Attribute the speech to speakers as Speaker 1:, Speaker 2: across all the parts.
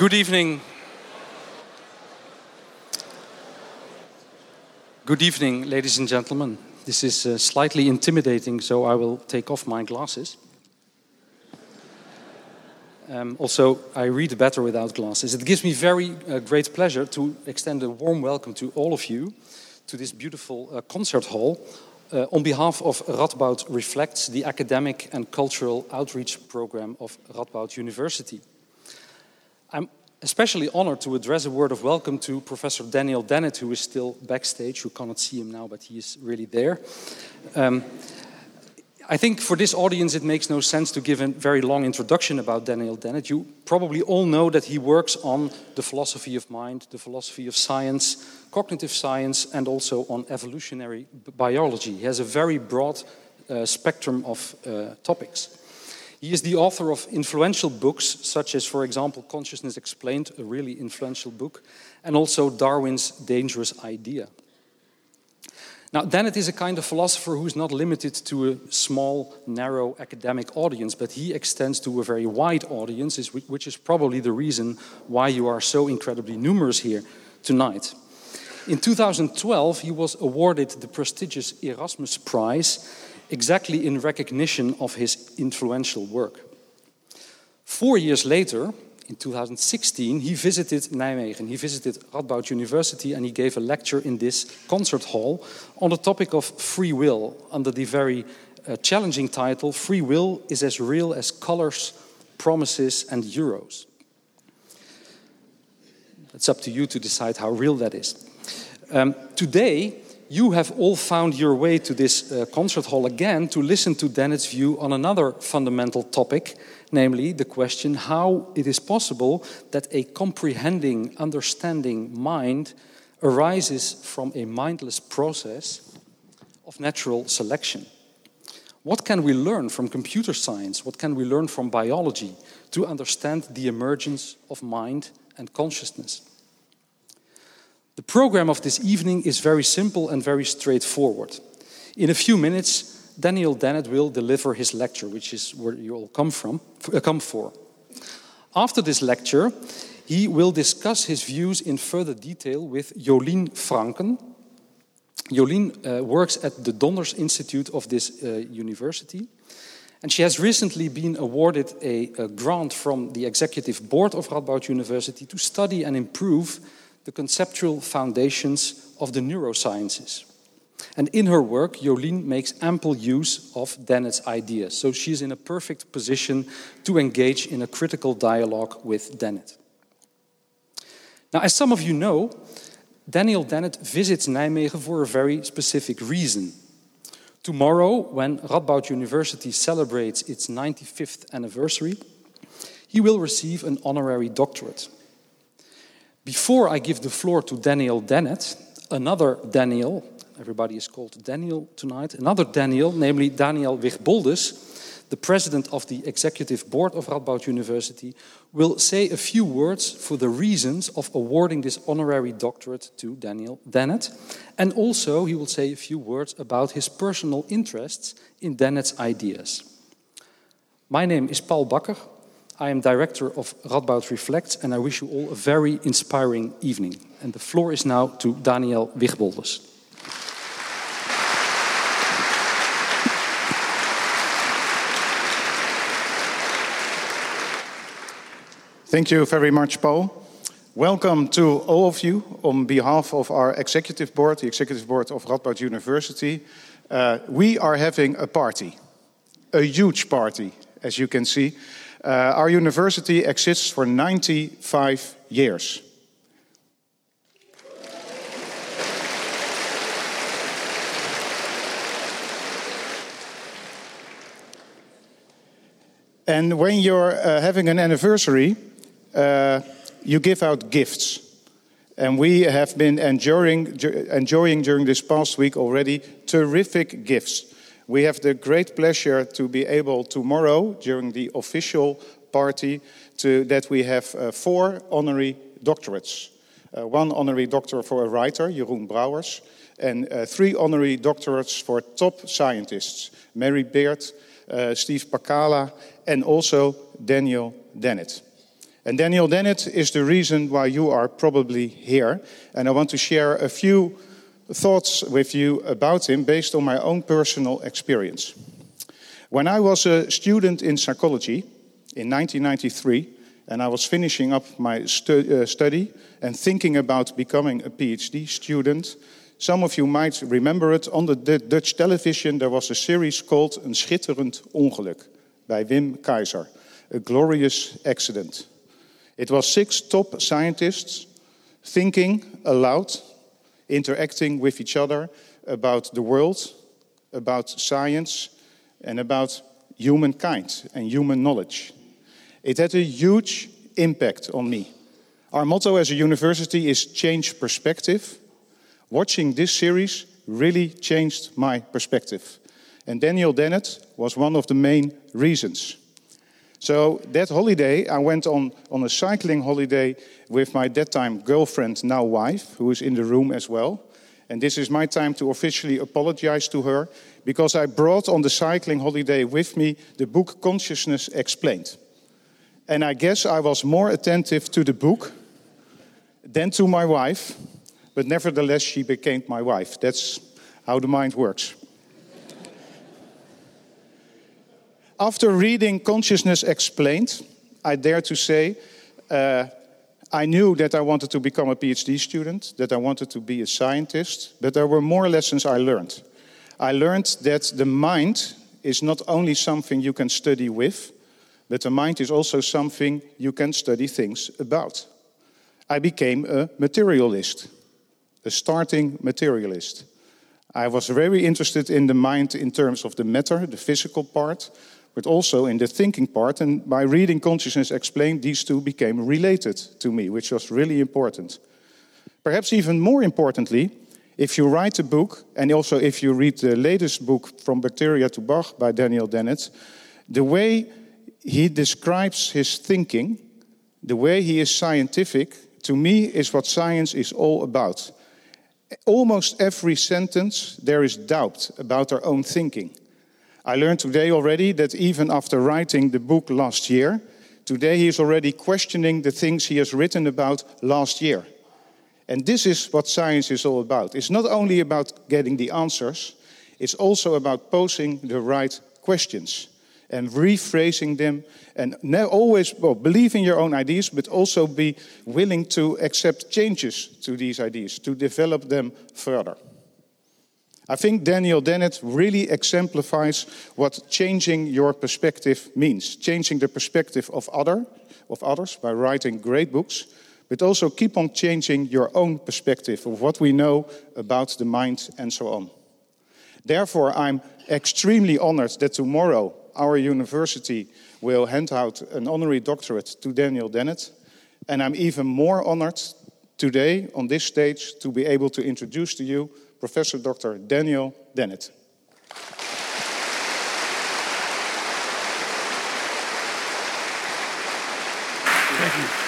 Speaker 1: Good evening. Good evening, ladies and gentlemen. This is uh, slightly intimidating, so I will take off my glasses. Um, also, I read better without glasses. It gives me very uh, great pleasure to extend a warm welcome to all of you to this beautiful uh, concert hall uh, on behalf of Radboud Reflects, the academic and cultural outreach program of Radboud University. I'm especially honored to address a word of welcome to Professor Daniel Dennett, who is still backstage. You cannot see him now, but he is really there. Um, I think for this audience, it makes no sense to give a very long introduction about Daniel Dennett. You probably all know that he works on the philosophy of mind, the philosophy of science, cognitive science, and also on evolutionary biology. He has a very broad uh, spectrum of uh, topics. He is the author of influential books, such as, for example, Consciousness Explained, a really influential book, and also Darwin's Dangerous Idea. Now, Dennett is a kind of philosopher who's not limited to a small, narrow academic audience, but he extends to a very wide audience, which is probably the reason why you are so incredibly numerous here tonight. In 2012, he was awarded the prestigious Erasmus Prize exactly in recognition of his influential work. Four years later, in 2016, he visited Nijmegen. He visited Radboud University and he gave a lecture in this concert hall on the topic of free will under the very uh, challenging title Free Will is as Real as Colors, Promises, and Euros. It's up to you to decide how real that is. Um, today, you have all found your way to this uh, concert hall again to listen to Dennett's view on another fundamental topic namely the question how it is possible that a comprehending, understanding mind arises from a mindless process of natural selection. What can we learn from computer science? What can we learn from biology to understand the emergence of mind and consciousness? The program of this evening is very simple and very straightforward. In a few minutes, Daniel Dennett will deliver his lecture, which is where you all come from, uh, come for. After this lecture, he will discuss his views in further detail with Jolien Francken. Jolien uh, works at the Donders Institute of this uh, university. And she has recently been awarded a, a, grant from the executive board of Radboud University to study and improve the conceptual foundations of the neurosciences. And in her work, Jolien makes ample use of Dennett's ideas. So she's in a perfect position to engage in a critical dialogue with Dennett. Now, as some of you know, Daniel Dennett visits Nijmegen for a very specific reason. Tomorrow, when Radboud University celebrates its 95th anniversary, he will receive an honorary doctorate. Before I give the floor to Daniel Dennett, another Daniel Everybody is called Daniel tonight. Another Daniel, namely Daniel Wigboldus, the president of the executive board of Radboud University, will say a few words for the reasons of awarding this honorary doctorate to Daniel Dennett. And also, he will say a few words about his personal interests in Dennett's ideas. My name is Paul Bakker. I am director of Radboud Reflect, and I wish you all a very inspiring evening. And the floor is now to Daniel Wigboldus.
Speaker 2: Thank you very much, Paul. Welcome to all of you on behalf of our executive board, the executive board of Radboud University. Uh, we are having a party, a huge party, as you can see. Uh, our university exists for 95 years. And when you're uh, having an anniversary, uh, you give out gifts. And we have been enjoying, enjoying during this past week already terrific gifts. We have the great pleasure to be able tomorrow, during the official party, to, that we have uh, four honorary doctorates. Uh, one honorary doctor for a writer, Jeroen Brouwers, and uh, three honorary doctorates for top scientists, Mary Beard, uh, Steve Pacala, and also Daniel Dennett. And Daniel Dennett is the reason why you are probably here. And I want to share a few thoughts with you about him based on my own personal experience. When I was a student in psychology in 1993, and I was finishing up my stu uh, study and thinking about becoming a PhD student, some of you might remember it. On the Dutch television, there was a series called Een schitterend ongeluk by Wim Kayzer, a glorious accident. It was six top scientists thinking aloud, interacting with each other about the world, about science, and about humankind and human knowledge. It had a huge impact on me. Our motto as a university is change perspective. Watching this series really changed my perspective. And Daniel Dennett was one of the main reasons. So that holiday, I went on, on a cycling holiday with my that time girlfriend, now wife, who is in the room as well. And this is my time to officially apologize to her because I brought on the cycling holiday with me the book Consciousness Explained. And I guess I was more attentive to the book than to my wife, but nevertheless, she became my wife. That's how the mind works. After reading Consciousness Explained, I dare to say, uh, I knew that I wanted to become a PhD student, that I wanted to be a scientist, but there were more lessons I learned. I learned that the mind is not only something you can study with, but the mind is also something you can study things about. I became a materialist, a starting materialist. I was very interested in the mind in terms of the matter, the physical part, but also in the thinking part. And by reading Consciousness Explained, these two became related to me, which was really important. Perhaps even more importantly, if you write a book, and also if you read the latest book, From Bacteria to Bach by Daniel Dennett, the way he describes his thinking, the way he is scientific, to me is what science is all about. Almost every sentence, there is doubt about our own thinking. I learned today already that even after writing the book last year, today he is already questioning the things he has written about last year. And this is what science is all about. It's not only about getting the answers, it's also about posing the right questions and rephrasing them and always well, believe in your own ideas, but also be willing to accept changes to these ideas, to develop them further. I think Daniel Dennett really exemplifies what changing your perspective means. Changing the perspective of other, of others by writing great books, but also keep on changing your own perspective of what we know about the mind and so on. Therefore, I'm extremely honored that tomorrow our university will hand out an honorary doctorate to Daniel Dennett. And I'm even more honored today on this stage to be able to introduce to you Professor Dr. Daniel Dennett.
Speaker 3: Thank you.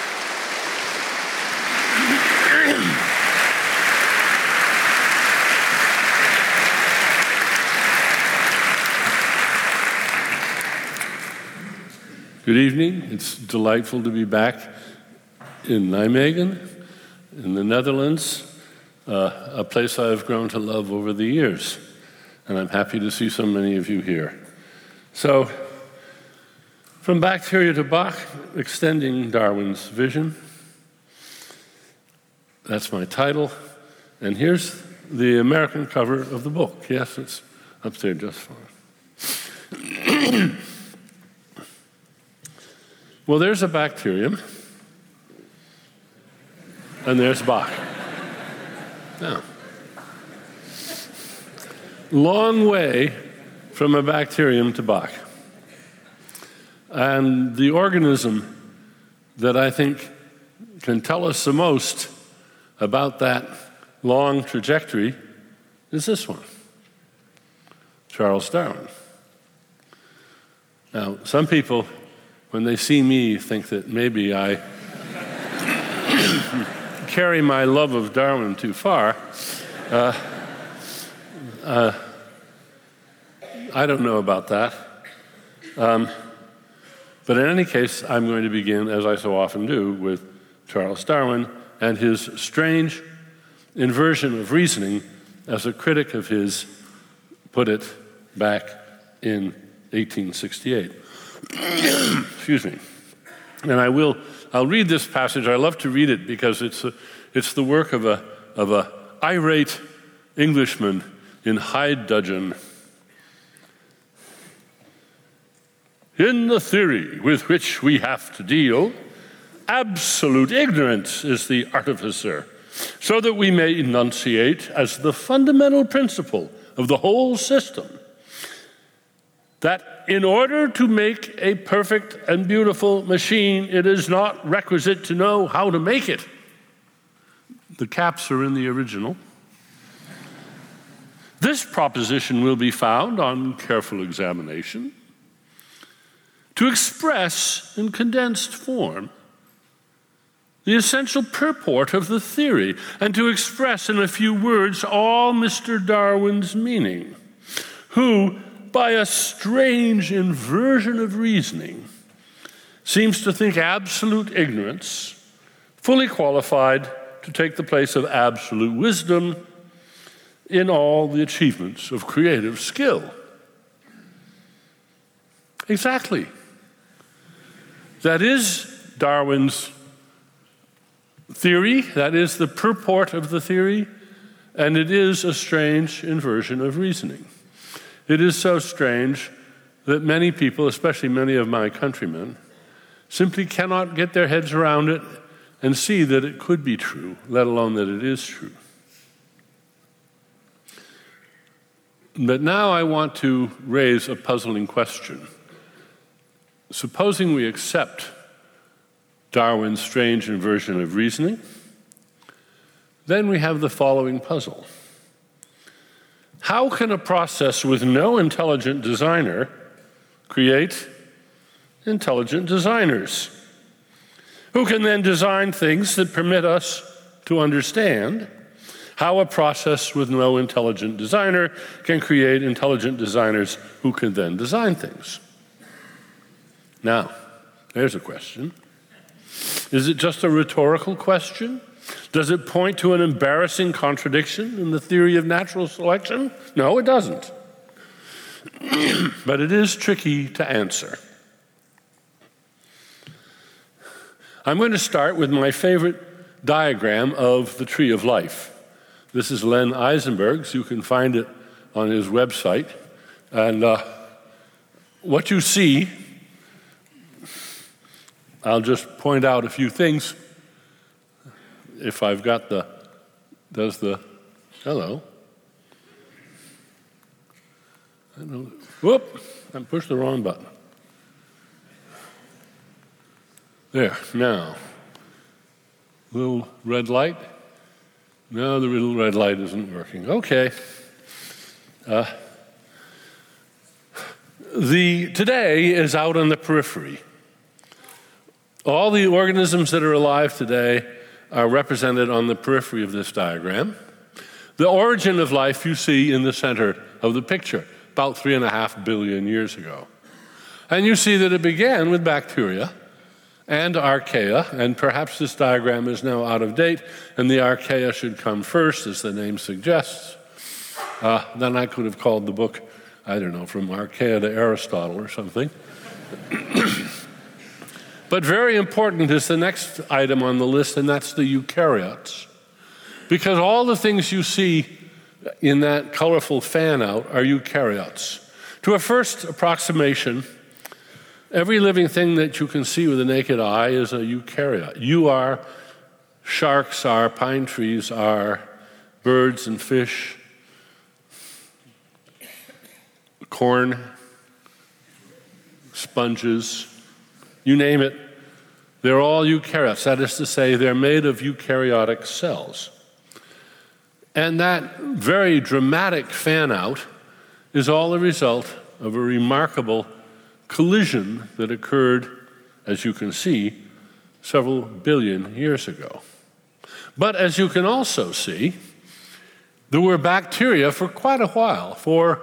Speaker 3: Good evening. It's delightful to be back in Nijmegen, in the Netherlands uh, a place I've grown to love over the years. And I'm happy to see so many of you here. So, from bacteria to Bach, extending Darwin's vision. That's my title. And here's the American cover of the book. Yes, it's up there just fine. well, there's a bacterium, and there's Bach. Now, long way from a bacterium to Bach. And the organism that I think can tell us the most about that long trajectory is this one Charles Darwin. Now, some people, when they see me, think that maybe I carry my love of Darwin too far. Uh, uh, I don't know about that. Um, But in any case, I'm going to begin, as I so often do, with Charles Darwin and his strange inversion of reasoning as a critic of his put it back in 1868. Excuse me. And I will, I'll read this passage. I love to read it because it's, a, it's the work of a, of a irate Englishman in Hyde Dudgeon. In the theory with which we have to deal, absolute ignorance is the artificer, so that we may enunciate as the fundamental principle of the whole system that in order to make a perfect and beautiful machine, it is not requisite to know how to make it. The caps are in the original. This proposition will be found on careful examination to express in condensed form the essential purport of the theory and to express in a few words all Mr. Darwin's meaning, who, by a strange inversion of reasoning, seems to think absolute ignorance fully qualified to take the place of absolute wisdom in all the achievements of creative skill. Exactly. That is Darwin's theory, that is the purport of the theory, and it is a strange inversion of reasoning. It is so strange that many people, especially many of my countrymen, simply cannot get their heads around it and see that it could be true, let alone that it is true. But now I want to raise a puzzling question. Supposing we accept Darwin's strange inversion of reasoning, then we have the following puzzle. How can a process with no intelligent designer create intelligent designers? Who can then design things that permit us to understand how a process with no intelligent designer can create intelligent designers who can then design things? Now, there's a question. Is it just a rhetorical question? Does it point to an embarrassing contradiction in the theory of natural selection? No, it doesn't. but it is tricky to answer. I'm going to start with my favorite diagram of the tree of life. This is Len Eisenberg's. You can find it on his website. And uh, what you see I'll just point out a few things. If I've got the, does the, hello. I don't, whoop, I pushed the wrong button. There, now. Little red light. No, the little red light isn't working. Okay. Uh, the today is out on the periphery. All the organisms that are alive today are represented on the periphery of this diagram. The origin of life you see in the center of the picture, about three and a half billion years ago. And you see that it began with bacteria and archaea, and perhaps this diagram is now out of date, and the archaea should come first, as the name suggests. Uh, then I could have called the book, I don't know, from archaea to Aristotle or something. But very important is the next item on the list, and that's the eukaryotes. Because all the things you see in that colorful fan out are eukaryotes. To a first approximation, every living thing that you can see with the naked eye is a eukaryote. You are, sharks are, pine trees are, birds and fish, corn, sponges, you name it, they're all eukaryotes. That is to say, they're made of eukaryotic cells. And that very dramatic fan out is all a result of a remarkable collision that occurred, as you can see, several billion years ago. But as you can also see, there were bacteria for quite a while, for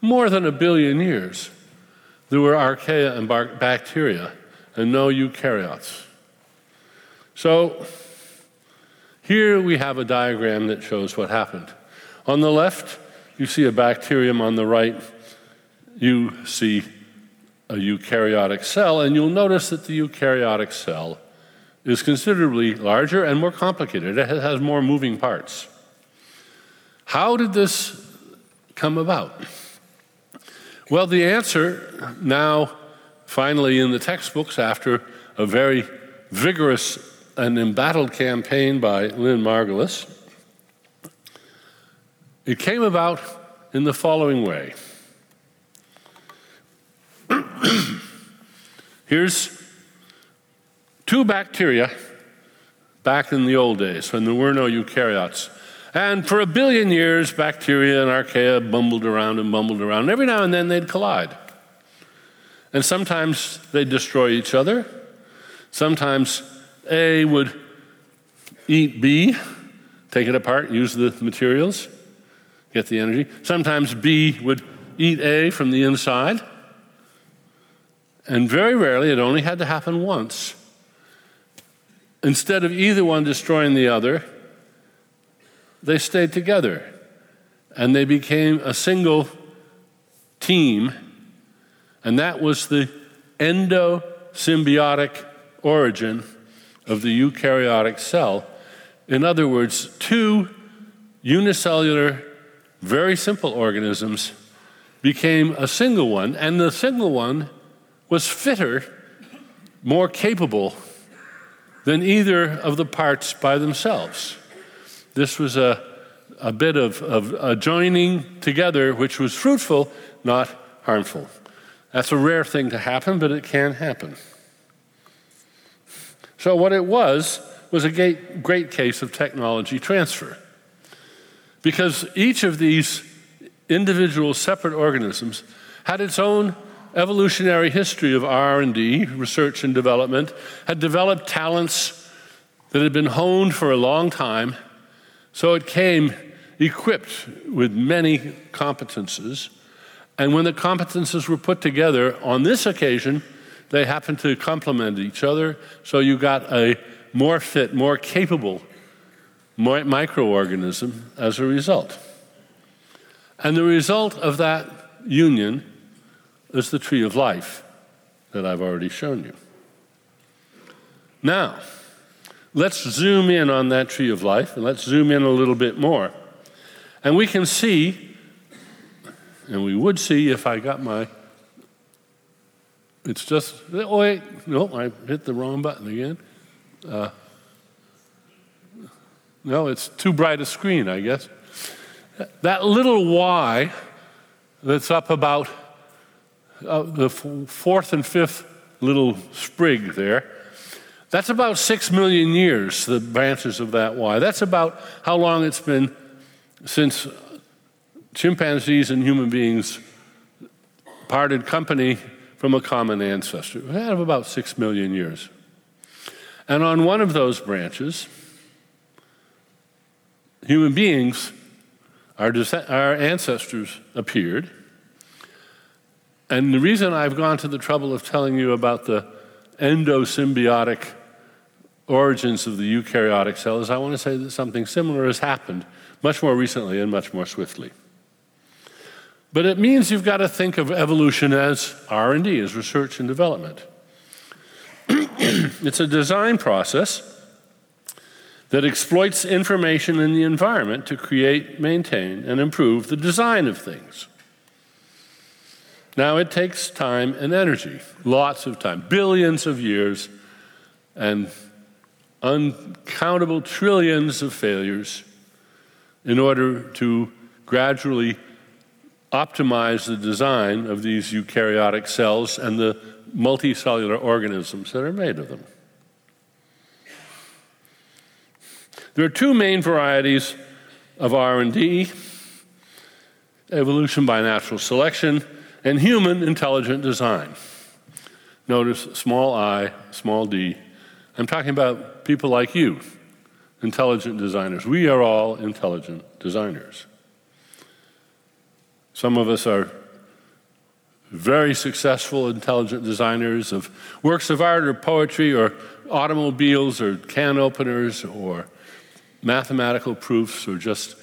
Speaker 3: more than a billion years there were archaea and bacteria and no eukaryotes. So here we have a diagram that shows what happened. On the left, you see a bacterium. On the right, you see a eukaryotic cell, and you'll notice that the eukaryotic cell is considerably larger and more complicated. It has more moving parts. How did this come about? Well, the answer now, finally, in the textbooks, after a very vigorous and embattled campaign by Lynn Margulis, it came about in the following way. Here's two bacteria back in the old days when there were no eukaryotes. And for a billion years, bacteria and archaea bumbled around and bumbled around. Every now and then they'd collide. And sometimes they'd destroy each other. Sometimes A would eat B, take it apart, use the materials, get the energy. Sometimes B would eat A from the inside. And very rarely, it only had to happen once. Instead of either one destroying the other, they stayed together and they became a single team. And that was the endosymbiotic origin of the eukaryotic cell. In other words, two unicellular, very simple organisms became a single one, and the single one was fitter, more capable than either of the parts by themselves. This was a, a bit of, of a joining together which was fruitful, not harmful. That's a rare thing to happen, but it can happen. So, what it was was a great, case of technology transfer. Because each of these individual separate organisms had its own evolutionary history of R&D, research and development, had developed talents that had been honed for a long time, so it came equipped with many competences. And when the competences were put together on this occasion, they happened to complement each other, so you got a more fit, more capable microorganism as a result. And the result of that union is the tree of life that I've already shown you. Now, let's zoom in on that tree of life and let's zoom in a little bit more. And we can see, and we would see if I got my. It's just, oh wait, no, I hit the wrong button again. Uh, no, it's too bright a screen, I guess. That little Y that's up about uh, the fourth and fifth little sprig there, that's about six million years, the branches of that Y. That's about how long it's been since chimpanzees and human beings parted company from a common ancestor. Eh, we have about six million years. And on one of those branches, human beings, our, our ancestors, appeared. And the reason I've gone to the trouble of telling you about the endosymbiotic origins of the eukaryotic cell is I want to say that something similar has happened much more recently and much more swiftly. But it means you've got to think of evolution as R&D, as research and development. it's a design process that exploits information in the environment to create, maintain, and improve the design of things. Now, it takes time and energy, lots of time, billions of years, and uncountable trillions of failures in order to gradually optimize the design of these eukaryotic cells and the multicellular organisms that are made of them. There are two main varieties of R&D: evolution by natural selection and human intelligent design. Notice small i, small d. I'm talking about people like you, intelligent designers. We are all intelligent designers. Some of us are very successful, intelligent designers of works of art or poetry or automobiles or can openers or mathematical proofs or just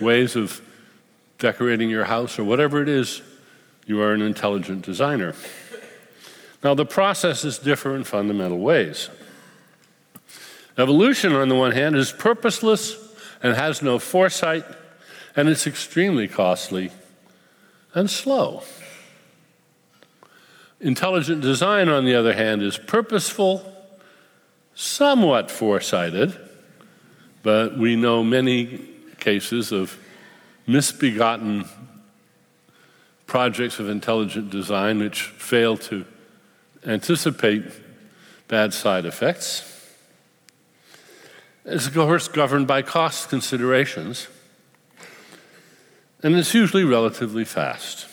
Speaker 3: ways of decorating your house or whatever it is, you are an intelligent designer. Now, the processes differ in fundamental ways. Evolution, on the one hand, is purposeless and has no foresight, and it's extremely costly and slow. Intelligent design, on the other hand, is purposeful, somewhat foresighted, but we know many cases of misbegotten projects of intelligent design which fail to anticipate bad side effects. It's, of course, governed by cost considerations, and it's usually relatively fast.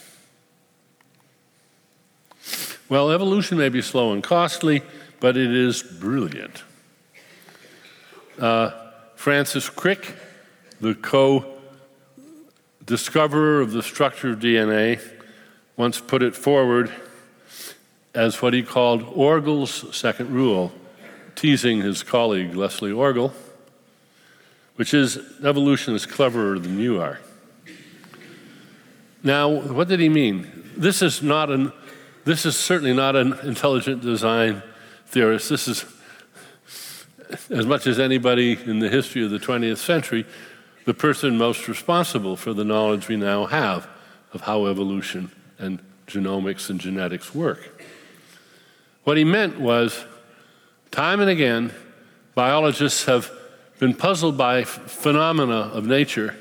Speaker 3: Well, evolution may be slow and costly, but it is brilliant. Uh, Francis Crick, the co discoverer of the structure of DNA, once put it forward as what he called Orgel's second rule, teasing his colleague Leslie Orgel, which is evolution is cleverer than you are. Now, what did he mean? This is not an this is certainly not an intelligent design theorist. This is as much as anybody in the history of the 20th century, the person most responsible for the knowledge we now have of how evolution and genomics and genetics work. What he meant was time and again, biologists have been puzzled by phenomena of nature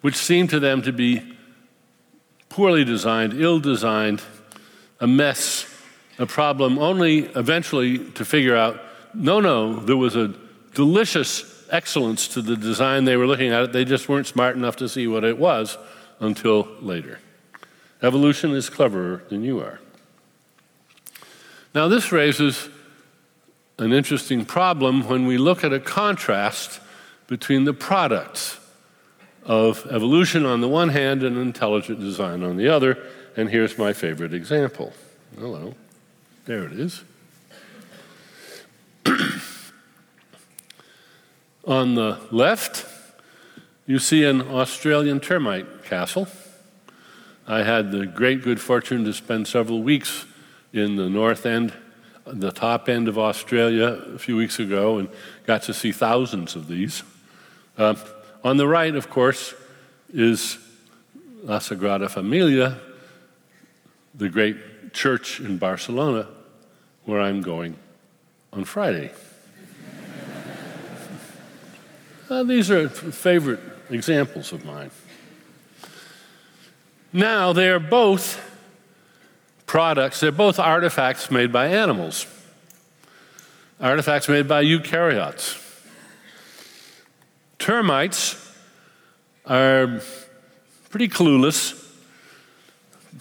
Speaker 3: which seem to them to be poorly designed, ill designed, a mess, a problem, only eventually to figure out no, no, there was a delicious excellence to the design they were looking at. They just weren't smart enough to see what it was until later. Evolution is cleverer than you are. Now, this raises an interesting problem when we look at a contrast between the products of evolution on the one hand and intelligent design on the other. And here's my favorite example. Hello. There it is. On the left, you see an Australian termite castle. I had the great good fortune to spend several weeks in the north end, the top end of Australia a few weeks ago, and got to see thousands of these. Uh, on the right, of course, is La Sagrada Familia, the great church in Barcelona, where I'm going on Friday. Uh, these are favorite examples of mine. Now, they are both products, they're both artifacts made by animals, artifacts made by eukaryotes. Termites are pretty clueless,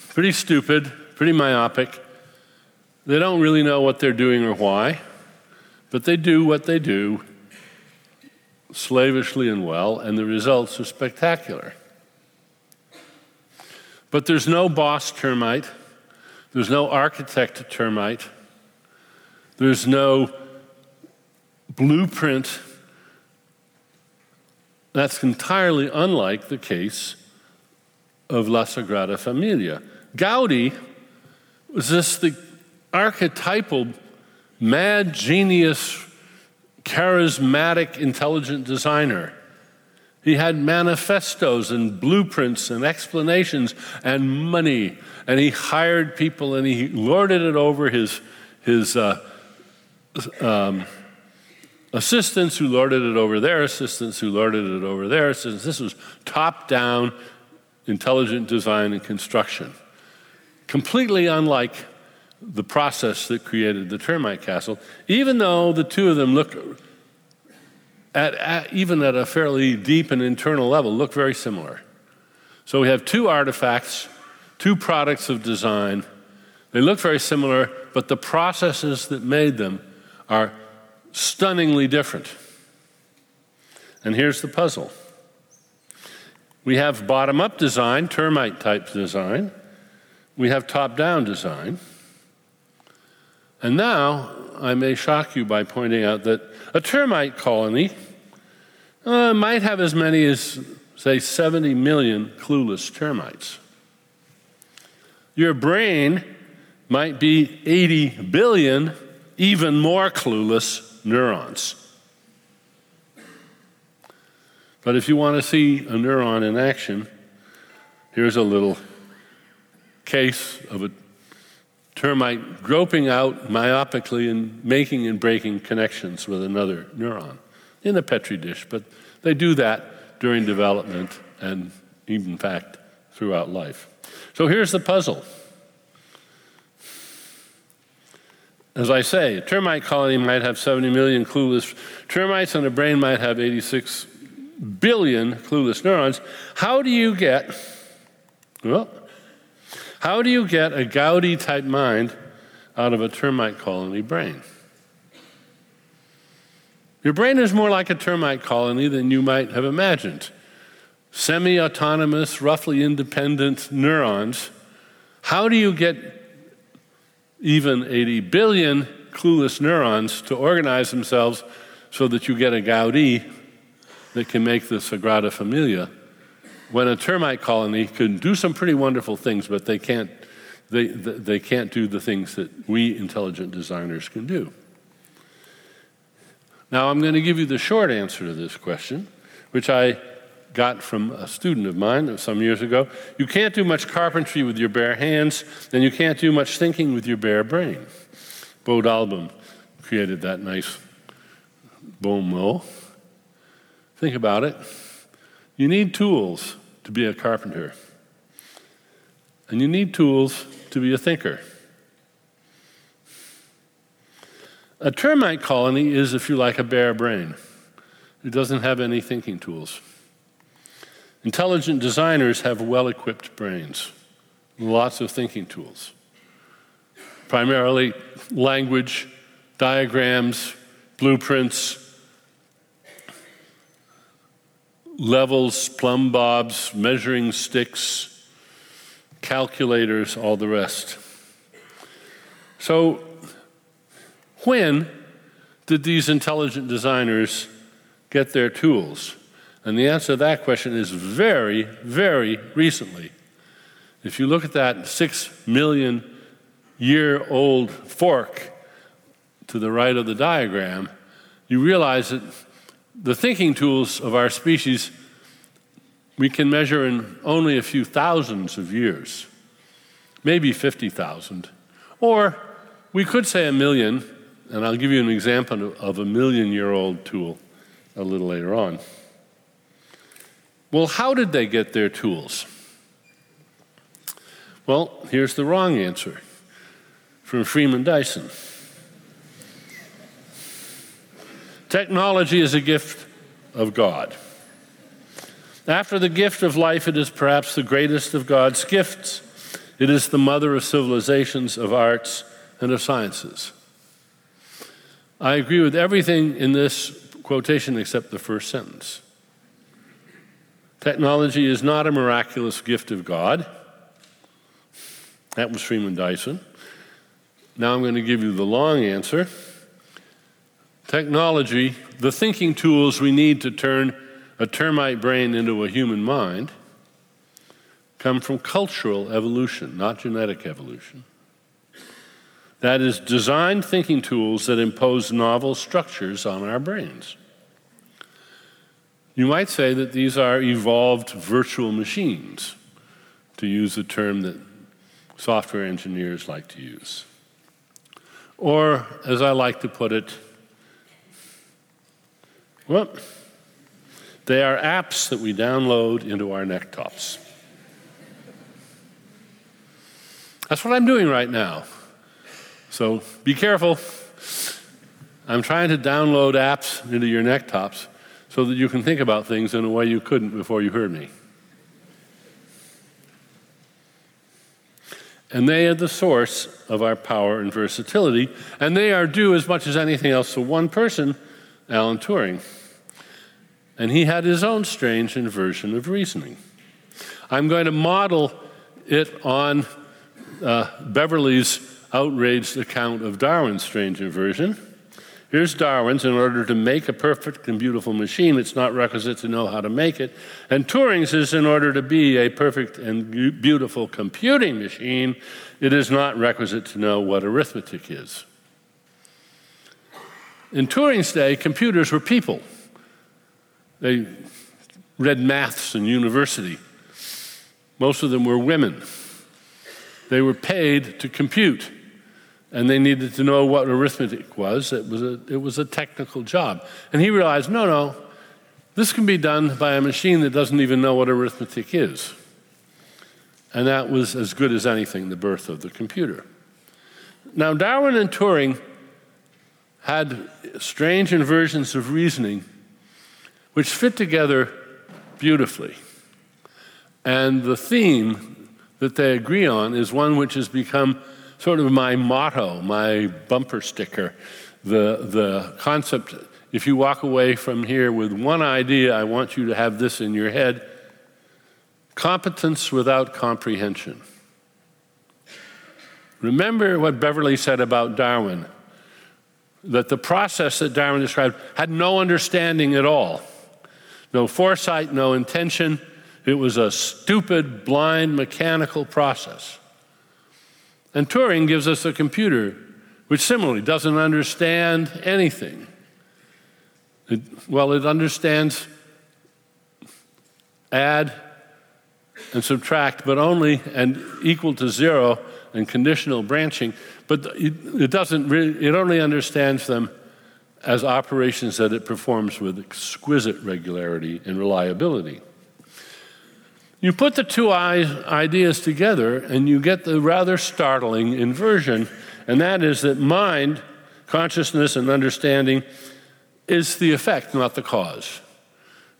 Speaker 3: pretty stupid, pretty myopic. They don't really know what they're doing or why, but they do what they do slavishly and well, and the results are spectacular. But there's no boss termite, there's no architect termite, there's no blueprint. That's entirely unlike the case of La Sagrada Familia. Gaudi was just the archetypal mad genius charismatic, intelligent designer. He had manifestos and blueprints and explanations and money, and he hired people and he lorded it over his, his uh, um, assistants who lorded it over their assistants who lorded it over their assistants. This was top down intelligent design and construction. Completely unlike the process that created the termite castle, even though the two of them look at, at, even at a fairly deep and internal level, look very similar. So we have two artifacts, two products of design. They look very similar, but the processes that made them are stunningly different. And here's the puzzle we have bottom up design, termite type design. we have top down design. And now I may shock you by pointing out that a termite colony uh, might have as many as, say, 70 million clueless termites. Your brain might be 80 billion even more clueless neurons. But if you want to see a neuron in action, here's a little case of a termite groping out myopically and making and breaking connections with another neuron in a petri dish. But they do that during development and, in fact, throughout life. So here's the puzzle. As I say, a termite colony might have 70 million clueless termites, and a brain might have 86 billion clueless neurons. How do you get, well, how do you get a Gaudi type mind out of a termite colony brain? Your brain is more like a termite colony than you might have imagined. Semi autonomous, roughly independent neurons. How do you get even 80 billion clueless neurons to organize themselves so that you get a Gaudi that can make the Sagrada Familia when a termite colony can do some pretty wonderful things, but they can't, they, they can't do the things that we intelligent designers can do. Now, I'm going to give you the short answer to this question, which I got from a student of mine some years ago. You can't do much carpentry with your bare hands, and you can't do much thinking with your bare brain. Bo Dahlbom created that nice bon mot. Think about it. You need tools to be a carpenter, and you need tools to be a thinker. A termite colony is, if you like, a bare brain. It doesn't have any thinking tools. Intelligent designers have well equipped brains, lots of thinking tools, primarily language, diagrams, blueprints, levels, plumb bobs, measuring sticks, calculators, all the rest. So, when did these intelligent designers get their tools? And the answer to that question is very, very recently. If you look at that six million year old fork to the right of the diagram, you realize that the thinking tools of our species we can measure in only a few thousands of years, maybe 50,000. Or we could say a million, and I'll give you an example of a million year old tool a little later on. Well, how did they get their tools? Well, here's the wrong answer from Freeman Dyson. Technology is a gift of God. After the gift of life, it is perhaps the greatest of God's gifts. It is the mother of civilizations, of arts, and of sciences. I agree with everything in this quotation except the first sentence. Technology is not a miraculous gift of God. That was Freeman Dyson. Now I'm going to give you the long answer. Technology, the thinking tools we need to turn a termite brain into a human mind, come from cultural evolution, not genetic evolution. That is, design thinking tools that impose novel structures on our brains. You might say that these are evolved virtual machines, to use a term that software engineers like to use. Or, as I like to put it, well, they are apps that we download into our necktops. That's what I'm doing right now. So be careful. I'm trying to download apps into your necktops so that you can think about things in a way you couldn't before you heard me. And they are the source of our power and versatility, and they are due as much as anything else to one person, Alan Turing and he had his own strange inversion of reasoning. I'm going to model it on uh, Beverley's outraged account of Darwin's strange inversion. Here's Darwin's in order to make a perfect and beautiful machine, it's not requisite to know how to make it. And Turing's is in order to be a perfect and beautiful computing machine, it is not requisite to know what arithmetic is. In Turing's day, computers were people. They read maths in university. Most of them were women. They were paid to compute and they needed to know what arithmetic was. It was a, it was a technical job. And he realized no, no, this can be done by a machine that doesn't even know what arithmetic is. And that was as good as anything, the birth of the computer. Now, Darwin and Turing had strange inversions of reasoning which fit together beautifully. And the theme that they agree on is one which has become sort of my motto, my bumper sticker, the, the concept. If you walk away from here with one idea, I want you to have this in your head competence without comprehension. Remember what Beverly said about Darwin that the process that Darwin described had no understanding at all, no foresight, no intention. It was a stupid, blind, mechanical process. And Turing gives us a computer which similarly doesn't understand anything. It, well, it understands add and subtract, but only and equal to zero and conditional branching, but it, it doesn't really, it only understands them as operations that it performs with exquisite regularity and reliability. You put the two ideas together and you get the rather startling inversion, and that is that mind, consciousness, and understanding is the effect, not the cause.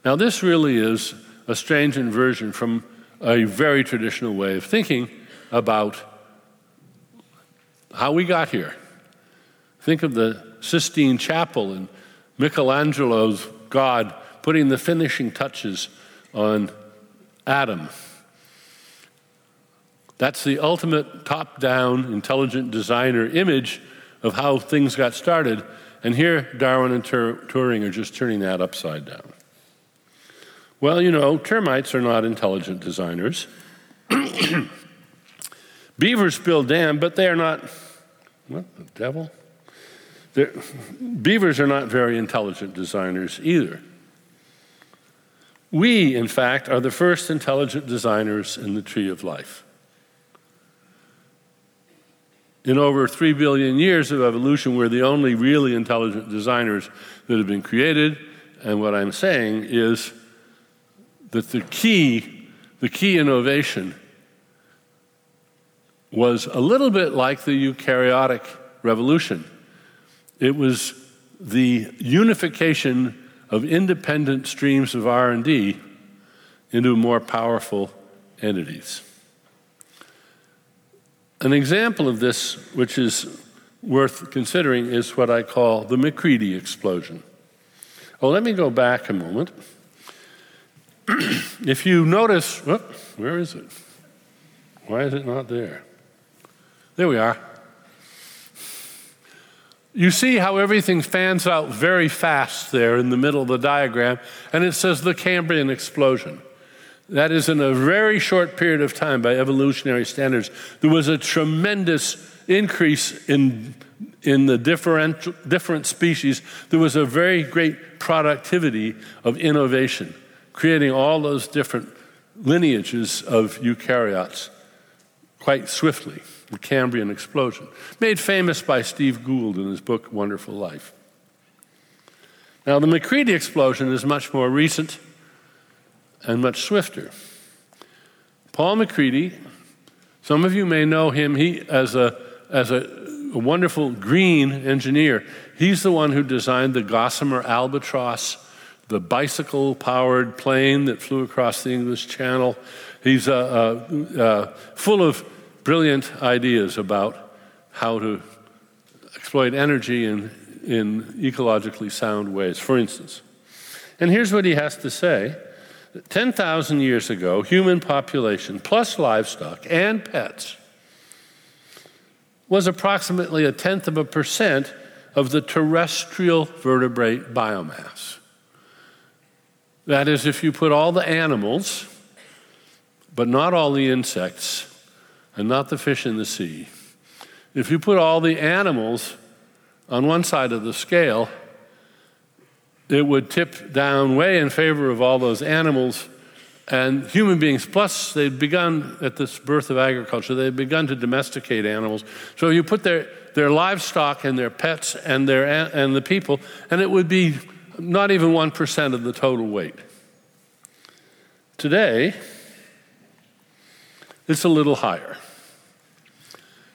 Speaker 3: Now, this really is a strange inversion from a very traditional way of thinking about how we got here. Think of the Sistine Chapel and Michelangelo's God putting the finishing touches on Adam. That's the ultimate top down intelligent designer image of how things got started. And here, Darwin and Tur- Turing are just turning that upside down. Well, you know, termites are not intelligent designers. Beavers build dams, but they are not. What the devil? They're, beavers are not very intelligent designers either. We, in fact, are the first intelligent designers in the tree of life. In over three billion years of evolution, we're the only really intelligent designers that have been created. And what I'm saying is that the key, the key innovation was a little bit like the eukaryotic revolution. It was the unification of independent streams of R&D into more powerful entities. An example of this, which is worth considering, is what I call the MacCready explosion. Oh, let me go back a moment. if you notice, whoop, where is it? Why is it not there? There we are. You see how everything fans out very fast there in the middle of the diagram, and it says the Cambrian explosion. That is, in a very short period of time, by evolutionary standards, there was a tremendous increase in, in the different, different species. There was a very great productivity of innovation, creating all those different lineages of eukaryotes quite swiftly the Cambrian explosion, made famous by Steve Gould in his book Wonderful Life. Now, the MacCready explosion is much more recent and much swifter. Paul MacCready, some of you may know him he, as, a, as a, a wonderful green engineer. He's the one who designed the Gossamer Albatross, the bicycle powered plane that flew across the English Channel. He's uh, uh, uh, full of brilliant ideas about how to exploit energy in, in ecologically sound ways, for instance. And here's what he has to say 10,000 years ago, human population plus livestock and pets was approximately a tenth of a percent of the terrestrial vertebrate biomass. That is, if you put all the animals, but not all the insects, and not the fish in the sea, if you put all the animals on one side of the scale, it would tip down way in favor of all those animals and human beings. Plus, they'd begun at this birth of agriculture, they'd begun to domesticate animals. So you put their, their livestock and their pets and, their, and the people, and it would be not even 1% of the total weight. Today, it's a little higher.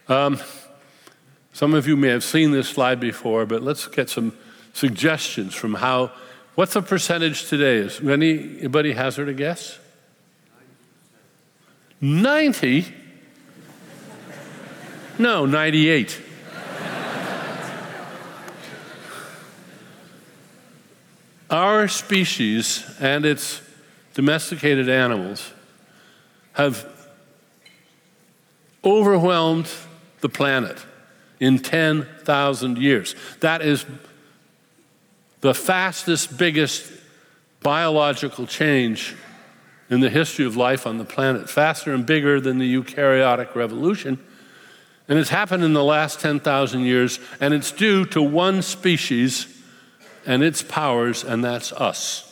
Speaker 3: Um, some of you may have seen this slide before, but let's get some suggestions from how. What's the percentage today? Is anybody hazard a guess? 90? No, 98. Our species and its domesticated animals have overwhelmed the planet in 10,000 years. That is the fastest, biggest biological change in the history of life on the planet, faster and bigger than the eukaryotic revolution. And it's happened in the last 10,000 years, and it's due to one species and its powers, and that's us.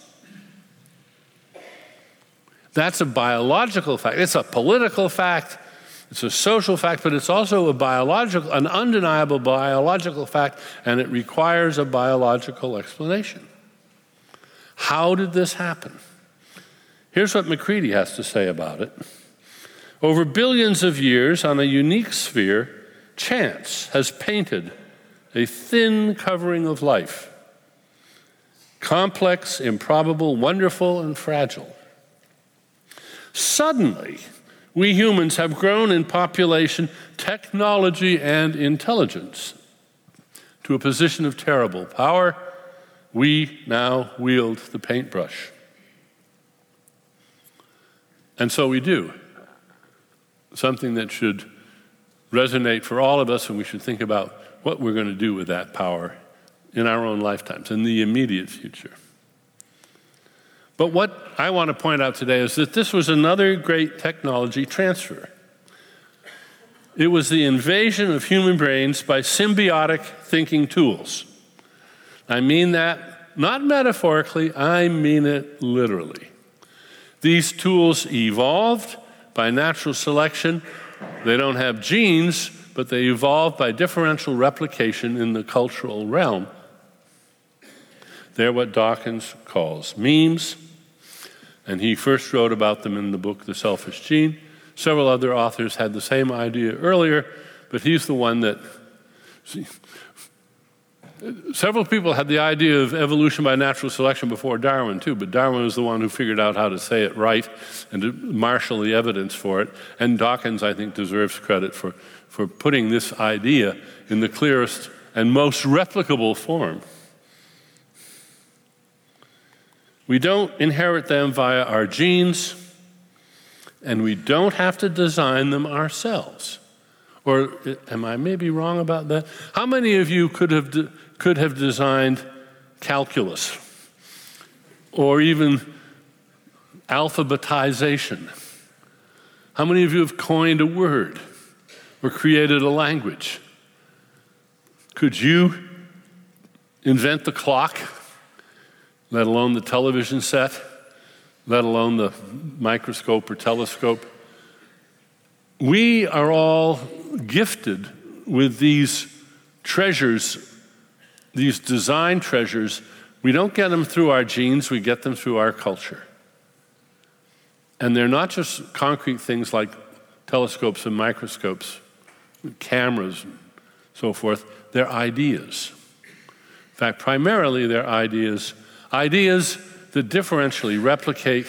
Speaker 3: That's a biological fact. It's a political fact. It's a social fact, but it's also a biological, an undeniable biological fact, and it requires a biological explanation. How did this happen? Here's what MacCready has to say about it. Over billions of years, on a unique sphere, chance has painted a thin covering of life complex, improbable, wonderful, and fragile. Suddenly, we humans have grown in population, technology, and intelligence to a position of terrible power. We now wield the paintbrush. And so we do. Something that should resonate for all of us, and we should think about what we're going to do with that power in our own lifetimes, in the immediate future. But what I want to point out today is that this was another great technology transfer. It was the invasion of human brains by symbiotic thinking tools. I mean that not metaphorically, I mean it literally. These tools evolved by natural selection. They don't have genes, but they evolved by differential replication in the cultural realm. They're what Dawkins calls memes and he first wrote about them in the book The Selfish Gene. Several other authors had the same idea earlier, but he's the one that. See, several people had the idea of evolution by natural selection before Darwin, too, but Darwin was the one who figured out how to say it right and to marshal the evidence for it. And Dawkins, I think, deserves credit for, for putting this idea in the clearest and most replicable form. We don't inherit them via our genes, and we don't have to design them ourselves. Or eh, am I maybe wrong about that? How many of you could have, de- could have designed calculus or even alphabetization? How many of you have coined a word or created a language? Could you invent the clock? Let alone the television set, let alone the microscope or telescope. We are all gifted with these treasures, these design treasures. We don't get them through our genes, we get them through our culture. And they're not just concrete things like telescopes and microscopes, cameras, and so forth. They're ideas. In fact, primarily, they're ideas Ideas that differentially replicate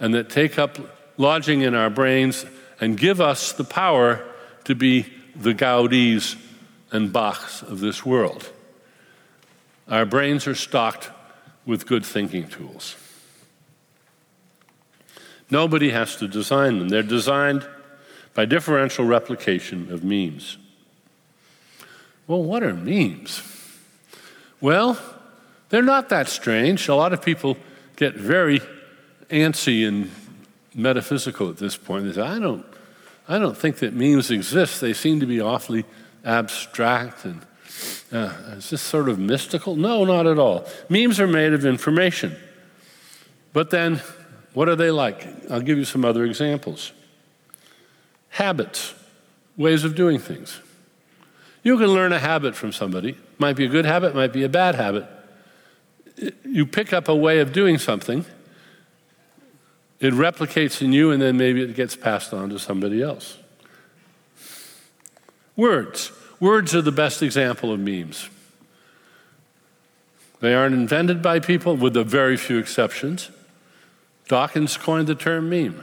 Speaker 3: and that take up lodging in our brains and give us the power to be the Gaudis and Bachs of this world. Our brains are stocked with good thinking tools. Nobody has to design them, they're designed by differential replication of memes. Well, what are memes? Well, they're not that strange. A lot of people get very antsy and metaphysical at this point. They say, I don't, I don't think that memes exist. They seem to be awfully abstract and uh, is this sort of mystical? No, not at all. Memes are made of information. But then, what are they like? I'll give you some other examples. Habits, ways of doing things. You can learn a habit from somebody. Might be a good habit, might be a bad habit. You pick up a way of doing something, it replicates in you, and then maybe it gets passed on to somebody else. Words. Words are the best example of memes. They aren't invented by people, with a very few exceptions. Dawkins coined the term meme.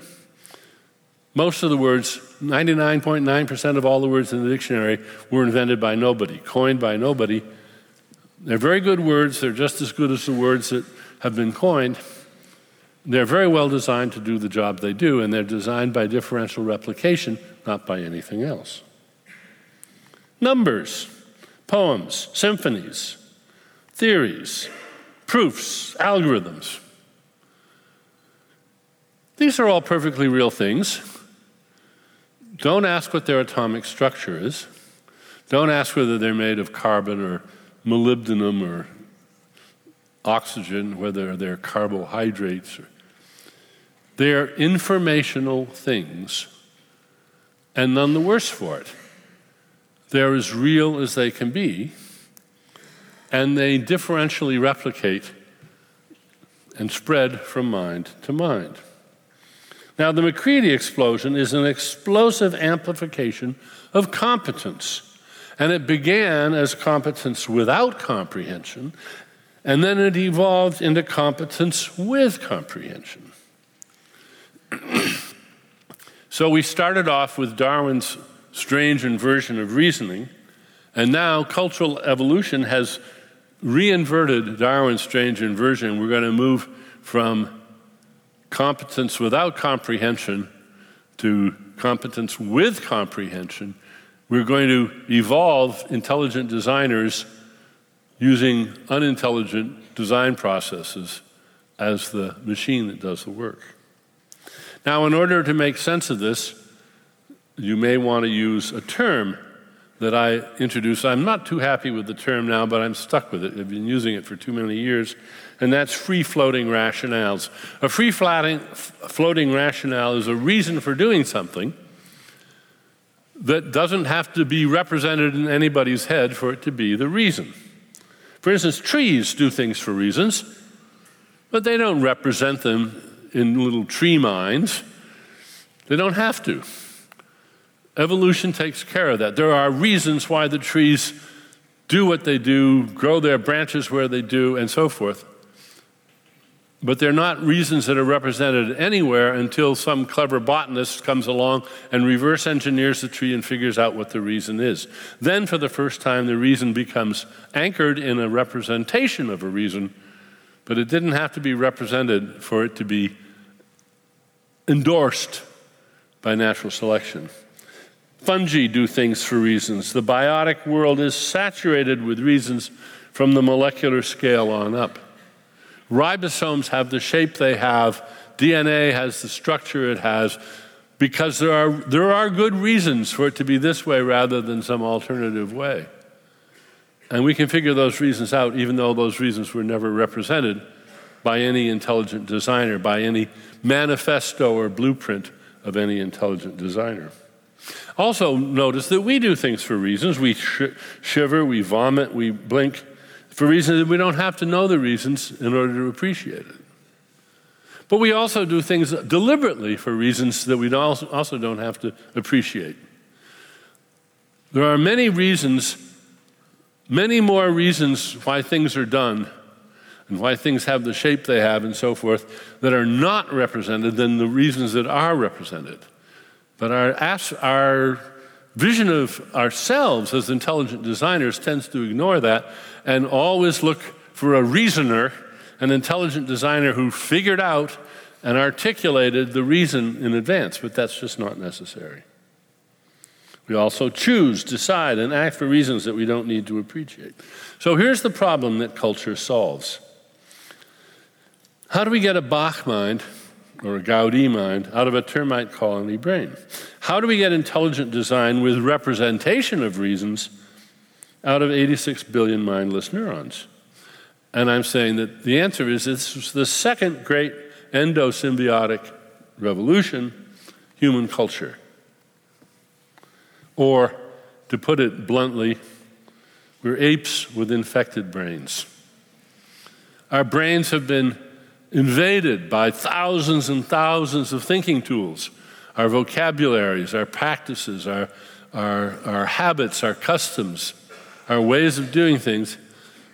Speaker 3: Most of the words, 99.9% of all the words in the dictionary, were invented by nobody, coined by nobody. They're very good words. They're just as good as the words that have been coined. They're very well designed to do the job they do, and they're designed by differential replication, not by anything else. Numbers, poems, symphonies, theories, proofs, algorithms. These are all perfectly real things. Don't ask what their atomic structure is. Don't ask whether they're made of carbon or molybdenum or oxygen, whether they're carbohydrates. They're informational things, and none the worse for it. They're as real as they can be, and they differentially replicate and spread from mind to mind. Now, the MacCready explosion is an explosive amplification of competence. And it began as competence without comprehension, and then it evolved into competence with comprehension. so we started off with Darwin's strange inversion of reasoning, and now cultural evolution has reinverted Darwin's strange inversion. We're going to move from competence without comprehension to competence with comprehension, we're going to evolve intelligent designers using unintelligent design processes as the machine that does the work. Now, in order to make sense of this, you may want to use a term that I introduced. I'm not too happy with the term now, but I'm stuck with it. I've been using it for too many years and that's free floating rationales. A free floating rationale is a reason for doing something that doesn't have to be represented in anybody's head for it to be the reason. For instance, trees do things for reasons, but they don't represent them in little tree minds. They don't have to. Evolution takes care of that. There are reasons why the trees do what they do, grow their branches where they do, and so forth. But they're not reasons that are represented anywhere until some clever botanist comes along and reverse engineers the tree and figures out what the reason is. Then, for the first time, the reason becomes anchored in a representation of a reason, but it didn't have to be represented for it to be endorsed by natural selection. Fungi do things for reasons. The biotic world is saturated with reasons from the molecular scale on up. Ribosomes have the shape they have, DNA has the structure it has, because there are, there are good reasons for it to be this way rather than some alternative way. And we can figure those reasons out, even though those reasons were never represented by any intelligent designer, by any manifesto or blueprint of any intelligent designer. Also, notice that we do things for reasons. We sh- shiver, we vomit, we blink for reasons that we don't have to know the reasons in order to appreciate it. But we also do things deliberately for reasons that we also don't have to appreciate. There are many reasons, many more reasons why things are done and why things have the shape they have and so forth that are not represented than the reasons that are represented. But our, our vision of ourselves as intelligent designers tends to ignore that and always look for a reasoner, an intelligent designer who figured out and articulated the reason in advance, but that's just not necessary. We also choose, decide, and act for reasons that we don't need to appreciate. So here's the problem that culture solves. How do we get a Bach mind or a Gaudi mind out of a termite colony brain? How do we get intelligent design with representation of reasons out of 86 billion mindless neurons? And I'm saying that the answer is this was the second great endosymbiotic revolution, human culture. Or, to put it bluntly, we're apes with infected brains. Our brains have been invaded by thousands and thousands of thinking tools our vocabularies, our practices, our, our, our habits, our customs, our ways of doing things.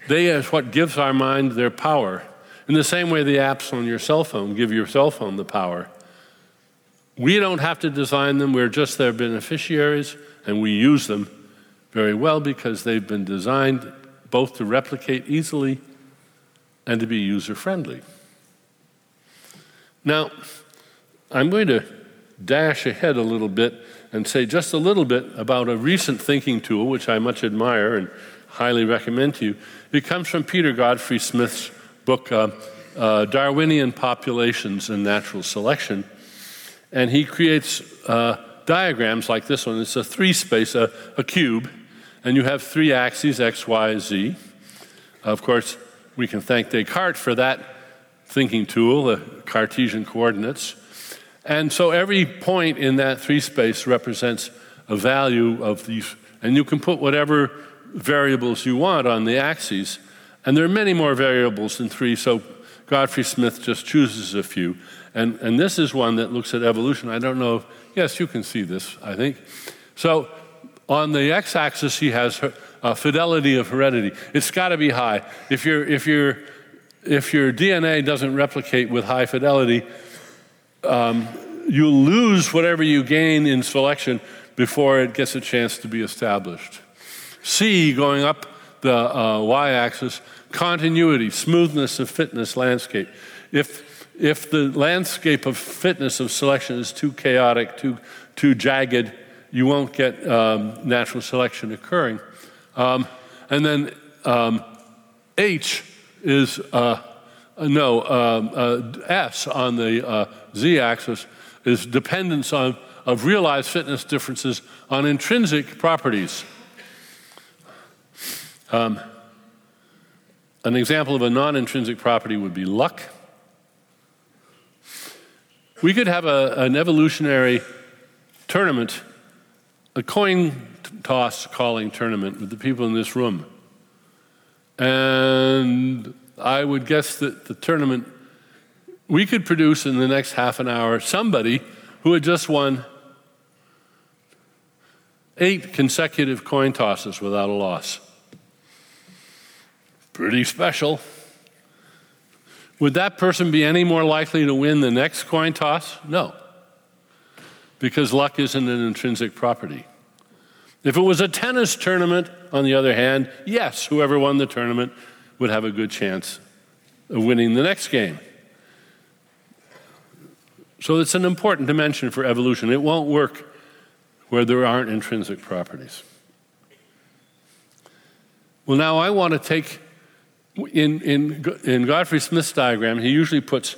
Speaker 3: They are what gives our mind their power. In the same way, the apps on your cell phone give your cell phone the power. We don't have to design them, we're just their beneficiaries, and we use them very well because they've been designed both to replicate easily and to be user friendly. Now, I'm going to dash ahead a little bit and say just a little bit about a recent thinking tool, which I much admire and highly recommend to you. It comes from Peter Godfrey Smith's book, uh, uh, Darwinian Populations and Natural Selection. And he creates uh, diagrams like this one. It's a three space, a, a cube, and you have three axes, x, y, z. Of course, we can thank Descartes for that thinking tool, the Cartesian coordinates. And so every point in that three space represents a value of these, and you can put whatever variables you want on the axes. And there are many more variables than three, so Godfrey Smith just chooses a few. And, and this is one that looks at evolution. I don't know, if, yes, you can see this, I think. So on the x axis, he has uh, fidelity of heredity. It's got to be high. If, you're, if, you if your DNA doesn't replicate with high fidelity, um, you lose whatever you gain in selection before it gets a chance to be established. C, going up the uh, y axis, continuity, smoothness of fitness landscape. If, if the landscape of fitness of selection is too chaotic, too, too jagged, you won't get um, natural selection occurring. Um, and then um, H is uh, no um, uh, S on the uh, Z axis is dependence on of realized fitness differences on intrinsic properties. Um, an example of a non intrinsic property would be luck. We could have a, an evolutionary tournament, a coin toss calling tournament with the people in this room. And I would guess that the tournament, we could produce in the next half an hour somebody who had just won eight consecutive coin tosses without a loss. Pretty special. Would that person be any more likely to win the next coin toss? No, because luck isn't an intrinsic property. If it was a tennis tournament, on the other hand, yes, whoever won the tournament would have a good chance of winning the next game. So it's an important dimension for evolution. It won't work where there aren't intrinsic properties. Well, now I want to take, in, in, in Godfrey Smith's diagram, he usually puts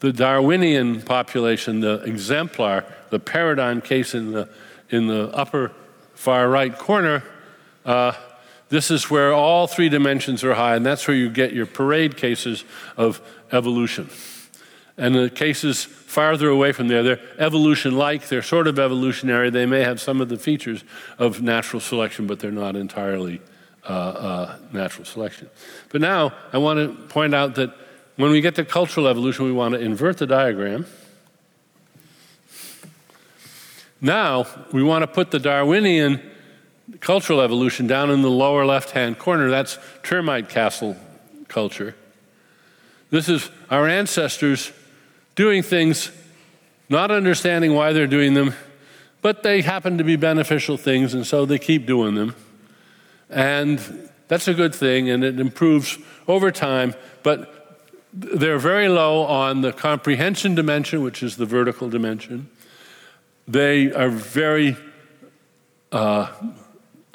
Speaker 3: the Darwinian population, the exemplar, the paradigm case in the, in the upper far right corner. Uh, this is where all three dimensions are high, and that's where you get your parade cases of evolution. And the cases farther away from there, they're evolution like, they're sort of evolutionary. They may have some of the features of natural selection, but they're not entirely uh, uh, natural selection. But now I want to point out that when we get to cultural evolution, we want to invert the diagram. Now we want to put the Darwinian cultural evolution down in the lower left hand corner. That's termite castle culture. This is our ancestors doing things, not understanding why they're doing them, but they happen to be beneficial things, and so they keep doing them. And that's a good thing, and it improves over time, but they're very low on the comprehension dimension, which is the vertical dimension. They are very uh,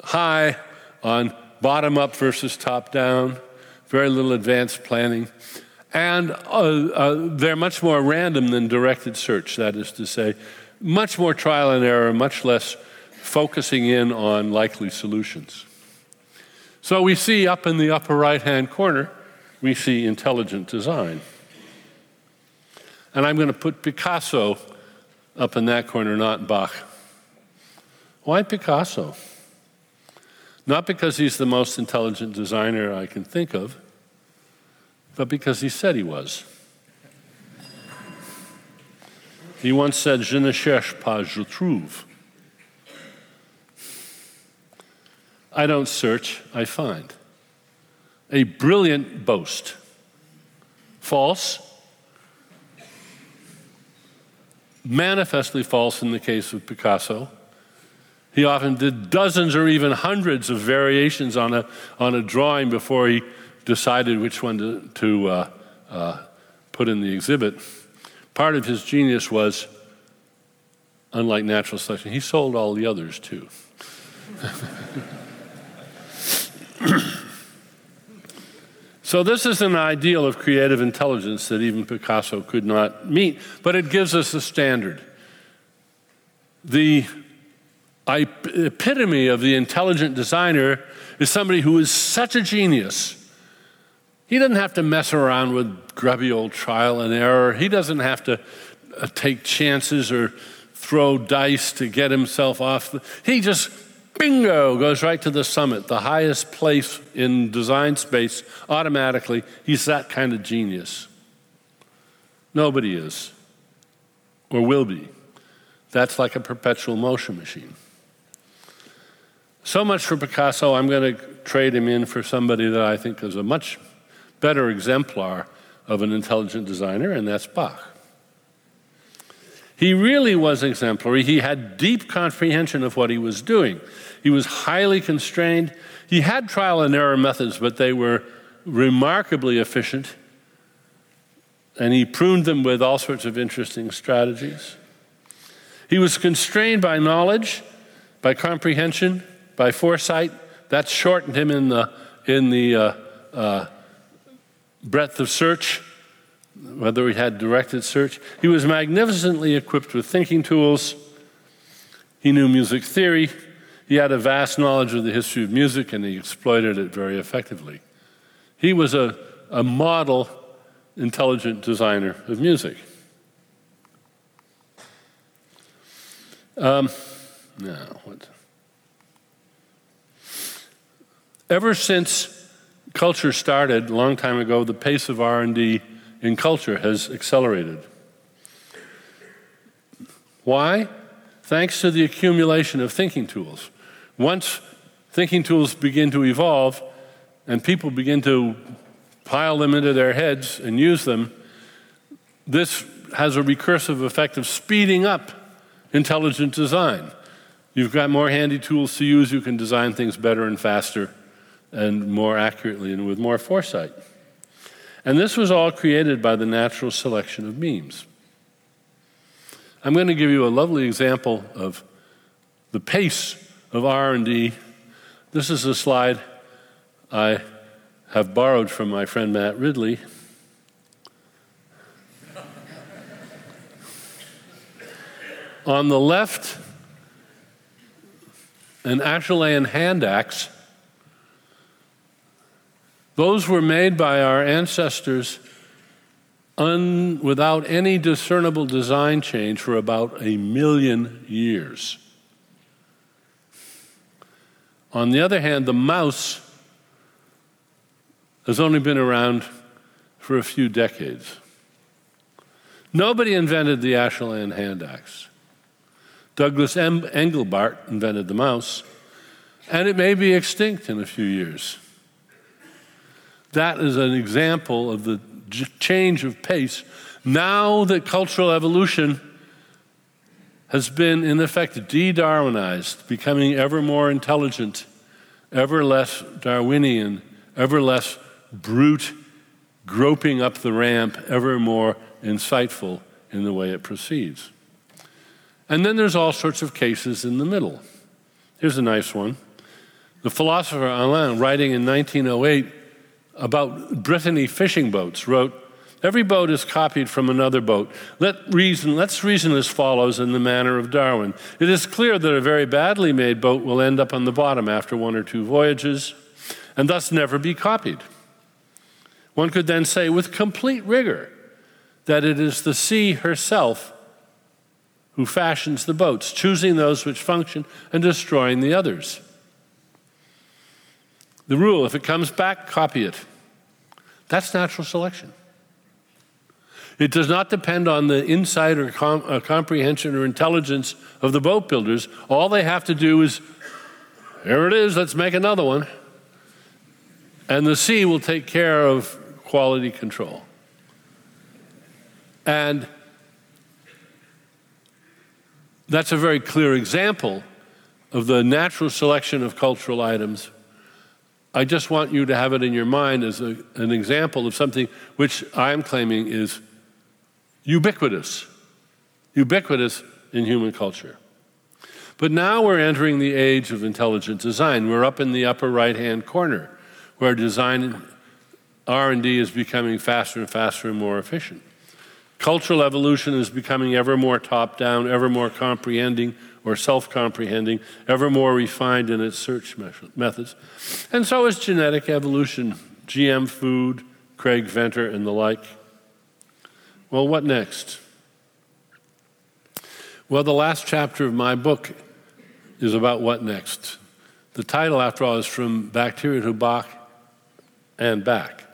Speaker 3: high on bottom up versus top down, very little advanced planning. And uh, uh, they're much more random than directed search, that is to say, much more trial and error, much less focusing in on likely solutions. So we see up in the upper right hand corner, we see intelligent design. And I'm going to put Picasso up in that corner, not Bach. Why Picasso? Not because he's the most intelligent designer I can think of, but because he said he was. He once said, Je ne cherche pas, je trouve. I don't search, I find. A brilliant boast. False, manifestly false in the case of Picasso. He often did dozens or even hundreds of variations on a, on a drawing before he decided which one to, to uh, uh, put in the exhibit. Part of his genius was, unlike natural selection, he sold all the others too. so, this is an ideal of creative intelligence that even Picasso could not meet, but it gives us a standard. The epitome of the intelligent designer is somebody who is such a genius. He doesn't have to mess around with grubby old trial and error. He doesn't have to uh, take chances or throw dice to get himself off. The, he just, bingo, goes right to the summit, the highest place in design space automatically. He's that kind of genius. Nobody is or will be. That's like a perpetual motion machine. So much for Picasso, I'm going to trade him in for somebody that I think is a much better exemplar of an intelligent designer, and that's Bach. He really was exemplary. He had deep comprehension of what he was doing. He was highly constrained. He had trial and error methods, but they were remarkably efficient. And he pruned them with all sorts of interesting strategies. He was constrained by knowledge, by comprehension, by foresight. That shortened him in the, in the uh, uh, breadth of search, whether he had directed search. He was magnificently equipped with thinking tools. He knew music theory. He had a vast knowledge of the history of music and he exploited it very effectively. He was a, a model intelligent designer of music. Um, now, what? Ever since culture started a long time ago, the pace of R&D in culture has accelerated. Why? Thanks to the accumulation of thinking tools. Once thinking tools begin to evolve and people begin to pile them into their heads and use them, this has a recursive effect of speeding up intelligent design. You've got more handy tools to use, you can design things better and faster and more accurately and with more foresight. And this was all created by the natural selection of memes. I'm going to give you a lovely example of the pace of R&D. This is a slide I have borrowed from my friend Matt Ridley. On the left, an Acheulean hand axe those were made by our ancestors un, without any discernible design change for about a million years. On the other hand, the mouse has only been around for a few decades. Nobody invented the Acheulean hand axe. Douglas M. Engelbart invented the mouse, and it may be extinct in a few years. That is an example of the change of pace. Now that cultural evolution has been, in effect, de Darwinized, becoming ever more intelligent, ever less Darwinian, ever less brute, groping up the ramp, ever more insightful in the way it proceeds. And then there's all sorts of cases in the middle. Here's a nice one. The philosopher Alain, writing in 1908 about Brittany fishing boats, wrote, Every boat is copied from another boat. Let reason, let's reason as follows in the manner of Darwin. It is clear that a very badly made boat will end up on the bottom after one or two voyages, and thus never be copied. One could then say with complete rigor that it is the sea herself who fashions the boats, choosing those which function and destroying the others. The rule if it comes back, copy it. That's natural selection. It does not depend on the insight or com- uh, comprehension or intelligence of the boat builders. All they have to do is, here it is, let's make another one. And the sea will take care of quality control. And that's a very clear example of the natural selection of cultural items. I just want you to have it in your mind as a, an example of something which I'm claiming is ubiquitous, ubiquitous in human culture. But now we're entering the age of intelligent design. We're up in the upper right-hand corner where design R&D is becoming faster and faster and more efficient. Cultural evolution is becoming ever more top down, ever more comprehending or self comprehending, ever more refined in its search methods. And so is genetic evolution, GM food, Craig Venter, and the like. Well, what next? Well, the last chapter of my book is about what next. The title, after all, is From Bacteria to Bach and Back.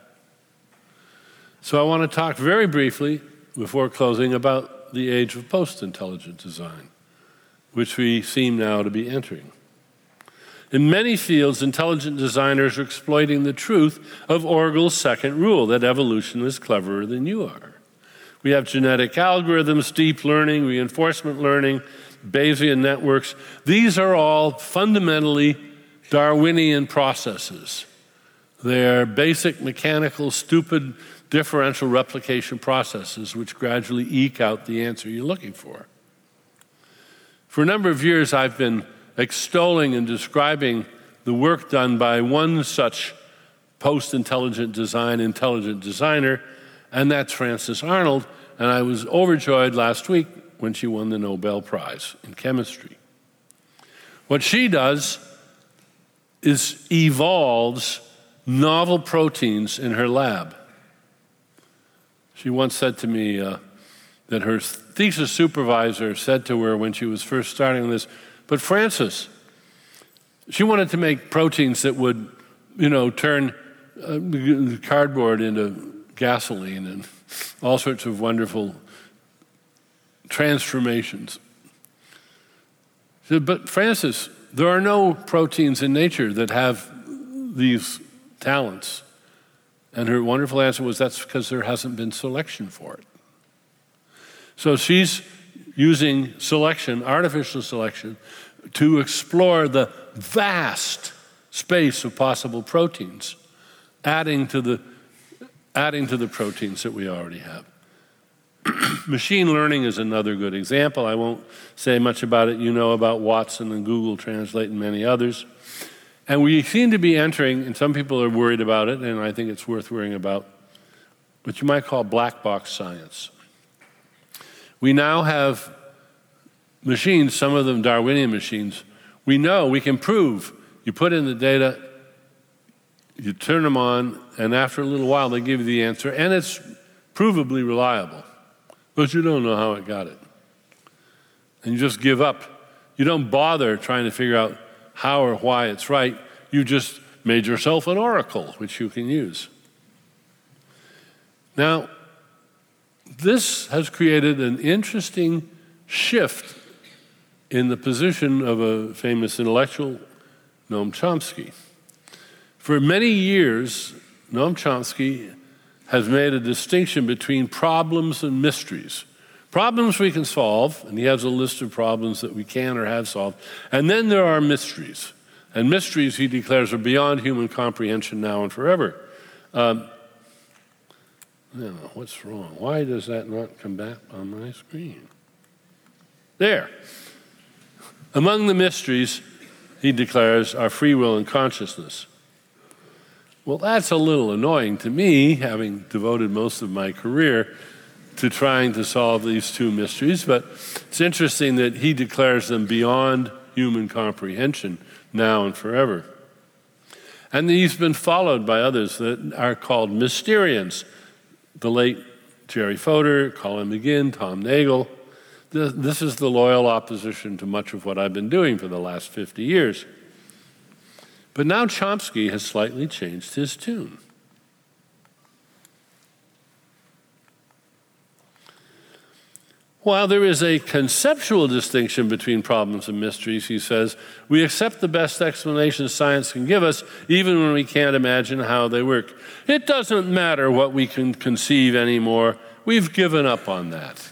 Speaker 3: So I want to talk very briefly before closing about the age of post intelligent design, which we seem now to be entering. In many fields, intelligent designers are exploiting the truth of Orgel's second rule that evolution is cleverer than you are. We have genetic algorithms, deep learning, reinforcement learning, Bayesian networks. These are all fundamentally Darwinian processes. They're basic, mechanical, stupid differential replication processes which gradually eke out the answer you're looking for. For a number of years, I've been extolling and describing the work done by one such post intelligent design intelligent designer and that's Frances Arnold. And I was overjoyed last week when she won the Nobel Prize in chemistry. What she does is evolves novel proteins in her lab. She once said to me uh, that her thesis supervisor said to her when she was first starting this, but Frances, she wanted to make proteins that would, you know, turn uh, cardboard into gasoline and all sorts of wonderful transformations. Said, but Frances, there are no proteins in nature that have these talents. And her wonderful answer was that's because there hasn't been selection for it. So she's using selection, artificial selection, to explore the vast space of possible proteins, adding to the adding to the proteins that we already have. Machine learning is another good example. I won't say much about it. You know about Watson and Google Translate and many others. And we seem to be entering, and some people are worried about it, and I think it's worth worrying about, what you might call black box science. We now have machines, some of them Darwinian machines. We know, we can prove. You put in the data, you turn them on, and after a little while, they give you the answer, and it's provably reliable. But you don't know how it got it. And you just give up. You don't bother trying to figure out how or why it's right. You just made yourself an oracle, which you can use. Now, this has created an interesting shift in the position of a famous intellectual, Noam Chomsky. For many years, Noam Chomsky has made a distinction between problems and mysteries. Problems we can solve, and he has a list of problems that we can or have solved. And then there are mysteries. And mysteries, he declares, are beyond human comprehension now and forever. Um, Know, what's wrong? Why does that not come back on my screen? There. Among the mysteries, he declares, are free will and consciousness. Well, that's a little annoying to me, having devoted most of my career to trying to solve these two mysteries, but it's interesting that he declares them beyond human comprehension now and forever. And he's been followed by others that are called Mysterians. The late Jerry Fodor, Colin McGinn, Tom Nagel. This is the loyal opposition to much of what I've been doing for the last 50 years. But now Chomsky has slightly changed his tune. While there is a conceptual distinction between problems and mysteries, he says, we accept the best explanations science can give us, even when we can't imagine how they work. It doesn't matter what we can conceive anymore. We've given up on that.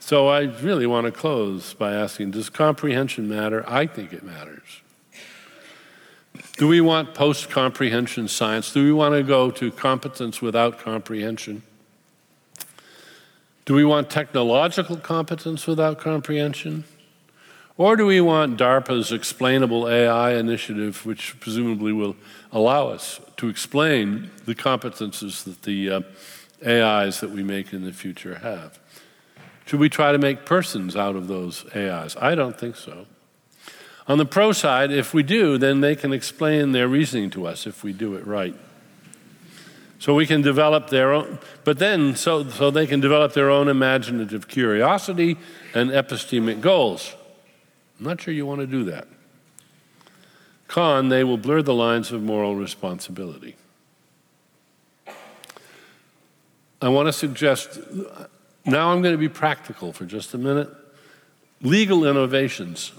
Speaker 3: So I really want to close by asking Does comprehension matter? I think it matters. Do we want post comprehension science? Do we want to go to competence without comprehension? Do we want technological competence without comprehension? Or do we want DARPA's explainable AI initiative, which presumably will allow us to explain the competences that the uh, AIs that we make in the future have? Should we try to make persons out of those AIs? I don't think so. On the pro side, if we do, then they can explain their reasoning to us if we do it right. So we can develop their own, but then, so, so they can develop their own imaginative curiosity and epistemic goals. I'm not sure you want to do that. Con, they will blur the lines of moral responsibility. I want to suggest, now I'm going to be practical for just a minute. Legal innovations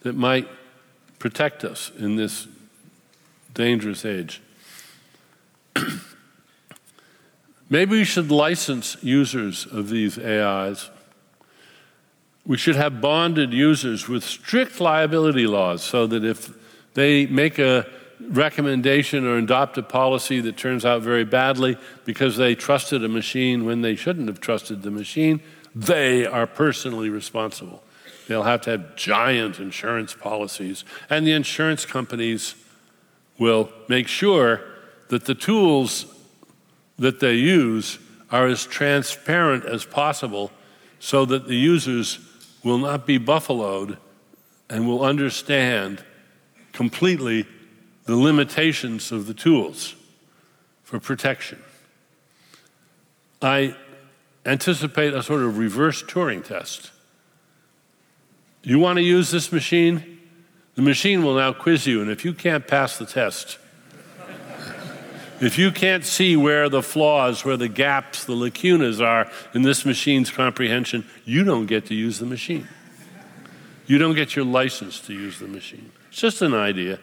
Speaker 3: that might protect us in this dangerous age. Maybe we should license users of these AIs. We should have bonded users with strict liability laws so that if they make a recommendation or adopt a policy that turns out very badly because they trusted a machine when they shouldn't have trusted the machine, they are personally responsible. They'll have to have giant insurance policies, and the insurance companies will make sure that the tools that they use are as transparent as possible so that the users will not be buffaloed and will understand completely the limitations of the tools for protection. I anticipate a sort of reverse Turing test. You want to use this machine? The machine will now quiz you, and if you can't pass the test, if you can't see where the flaws, where the gaps, the lacunas are in this machine's comprehension, you don't get to use the machine. You don't get your license to use the machine. It's just an idea.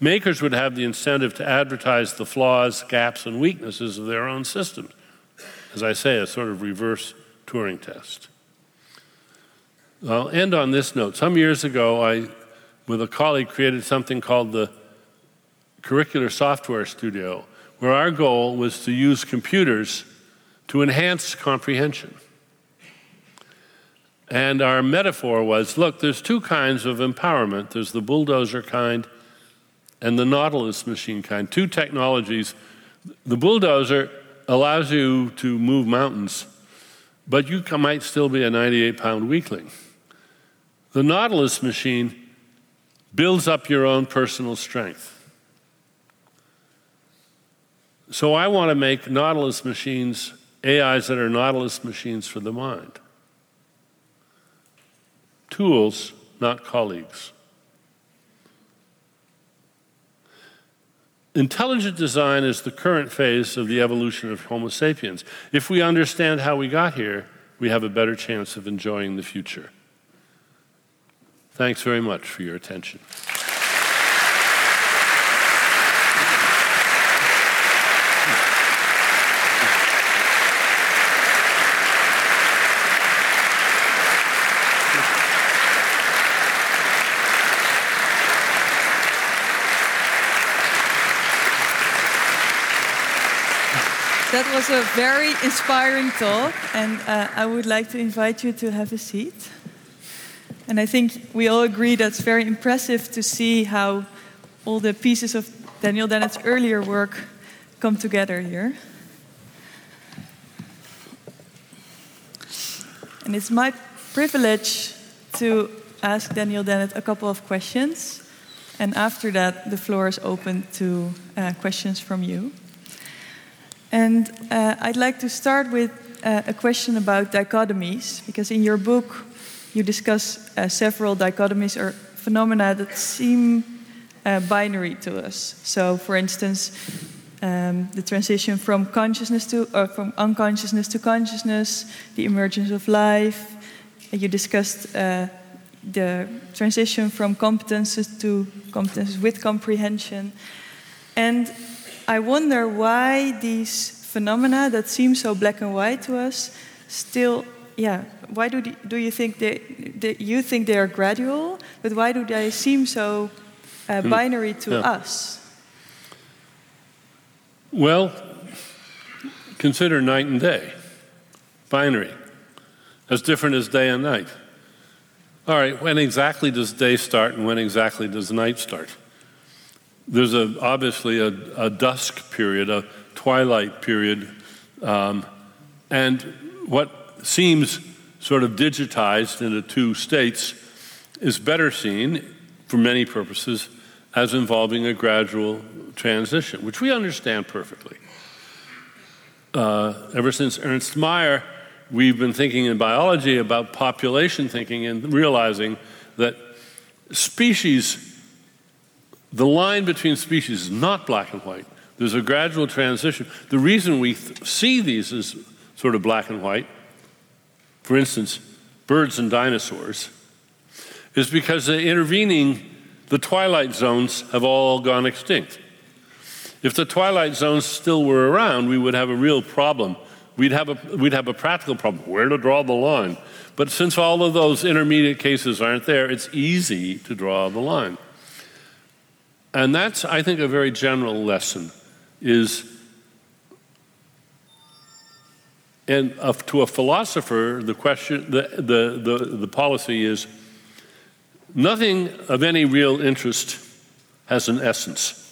Speaker 3: Makers would have the incentive to advertise the flaws, gaps, and weaknesses of their own systems. As I say, a sort of reverse Turing test. I'll end on this note. Some years ago, I, with a colleague, created something called the curricular software studio, where our goal was to use computers to enhance comprehension. And our metaphor was look, there's two kinds of empowerment there's the bulldozer kind and the Nautilus machine kind, two technologies. The bulldozer allows you to move mountains, but you might still be a 98 pound weakling. The Nautilus machine builds up your own personal strength. So I want to make Nautilus machines, AIs that are Nautilus machines for the mind. Tools, not colleagues. Intelligent design is the current phase of the evolution of Homo sapiens. If we understand how we got here, we have a better chance of enjoying the future. Thanks very much for your attention.
Speaker 4: Was a very inspiring talk, and uh, I would like to invite you to have a seat. And I think we all agree that's very impressive to see how all the pieces of Daniel Dennett's earlier work come together here. And it's my privilege to ask Daniel Dennett a couple of questions. And after that, the floor is open to uh, questions from you. And uh, I'd like to start with uh, a question about dichotomies, because in your book you discuss uh, several dichotomies or phenomena that seem uh, binary to us. So, for instance, um, the transition from consciousness to or from unconsciousness to consciousness, the emergence of life. You discussed uh, the transition from competences to competences with comprehension, and I wonder why these phenomena that seem so black and white to us still, yeah, why do, do you think they, they, you think they are gradual, but why do they seem so uh, hmm. binary to yeah. us?
Speaker 3: Well, consider night and day, binary, as different as day and night. All right, when exactly does day start and when exactly does night start? There's a, obviously a, a dusk period, a twilight period, um, and what seems sort of digitized into two states is better seen, for many purposes, as involving a gradual transition, which we understand perfectly. Uh, ever since Ernst Mayr, we've been thinking in biology about population thinking and realizing that species the line between species is not black and white. There's a gradual transition. The reason we th- see these as sort of black and white, for instance, birds and dinosaurs, is because the intervening, the twilight zones have all gone extinct. If the twilight zones still were around, we would have a real problem. We'd have a, we'd have a practical problem where to draw the line. But since all of those intermediate cases aren't there, it's easy to draw the line. And that's, I think, a very general lesson is, and to a philosopher, the question, the, the, the, the policy is nothing of any real interest has an essence.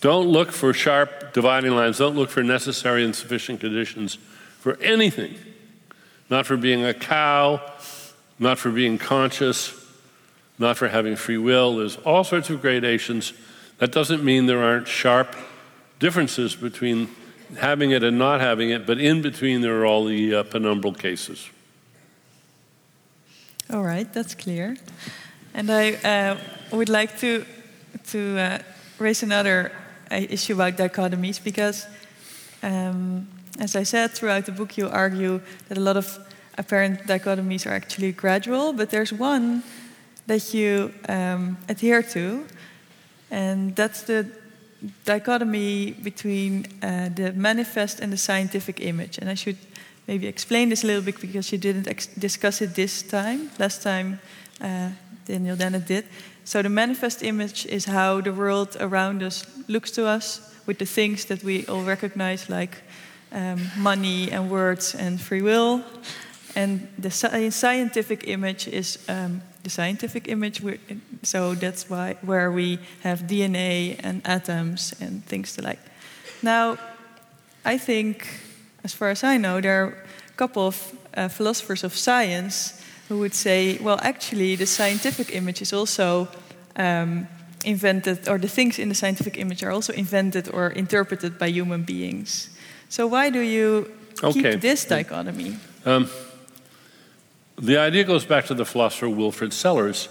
Speaker 3: Don't look for sharp dividing lines. Don't look for necessary and sufficient conditions for anything. Not for being a cow, not for being conscious, not for having free will. There's all sorts of gradations. That doesn't mean there aren't sharp differences between having it and not having it, but in between there are all the uh, penumbral cases.
Speaker 4: All right, that's clear. And I uh, would like to, to uh, raise another uh, issue about dichotomies because, um, as I said, throughout the book, you argue that a lot of apparent dichotomies are actually gradual, but there's one that you um, adhere to, and that's the dichotomy between uh, the manifest and the scientific image. And I should maybe explain this a little bit because you didn't discuss it this time. Last time, uh, Daniel Dennett did. So the manifest image is how the world around us looks to us with the things that we all recognize, like um, money and words and free will. And the scientific image is um, the scientific image. So that's why where we have DNA and atoms and things like. Now, I think, as far as I know, there are a couple of uh, philosophers of science who would say, well, actually, the scientific image is also um, invented, or the things in the scientific image are also invented or interpreted by human beings. So why do you okay. keep this dichotomy? Um,
Speaker 3: the idea goes back to the philosopher Wilfrid Sellars.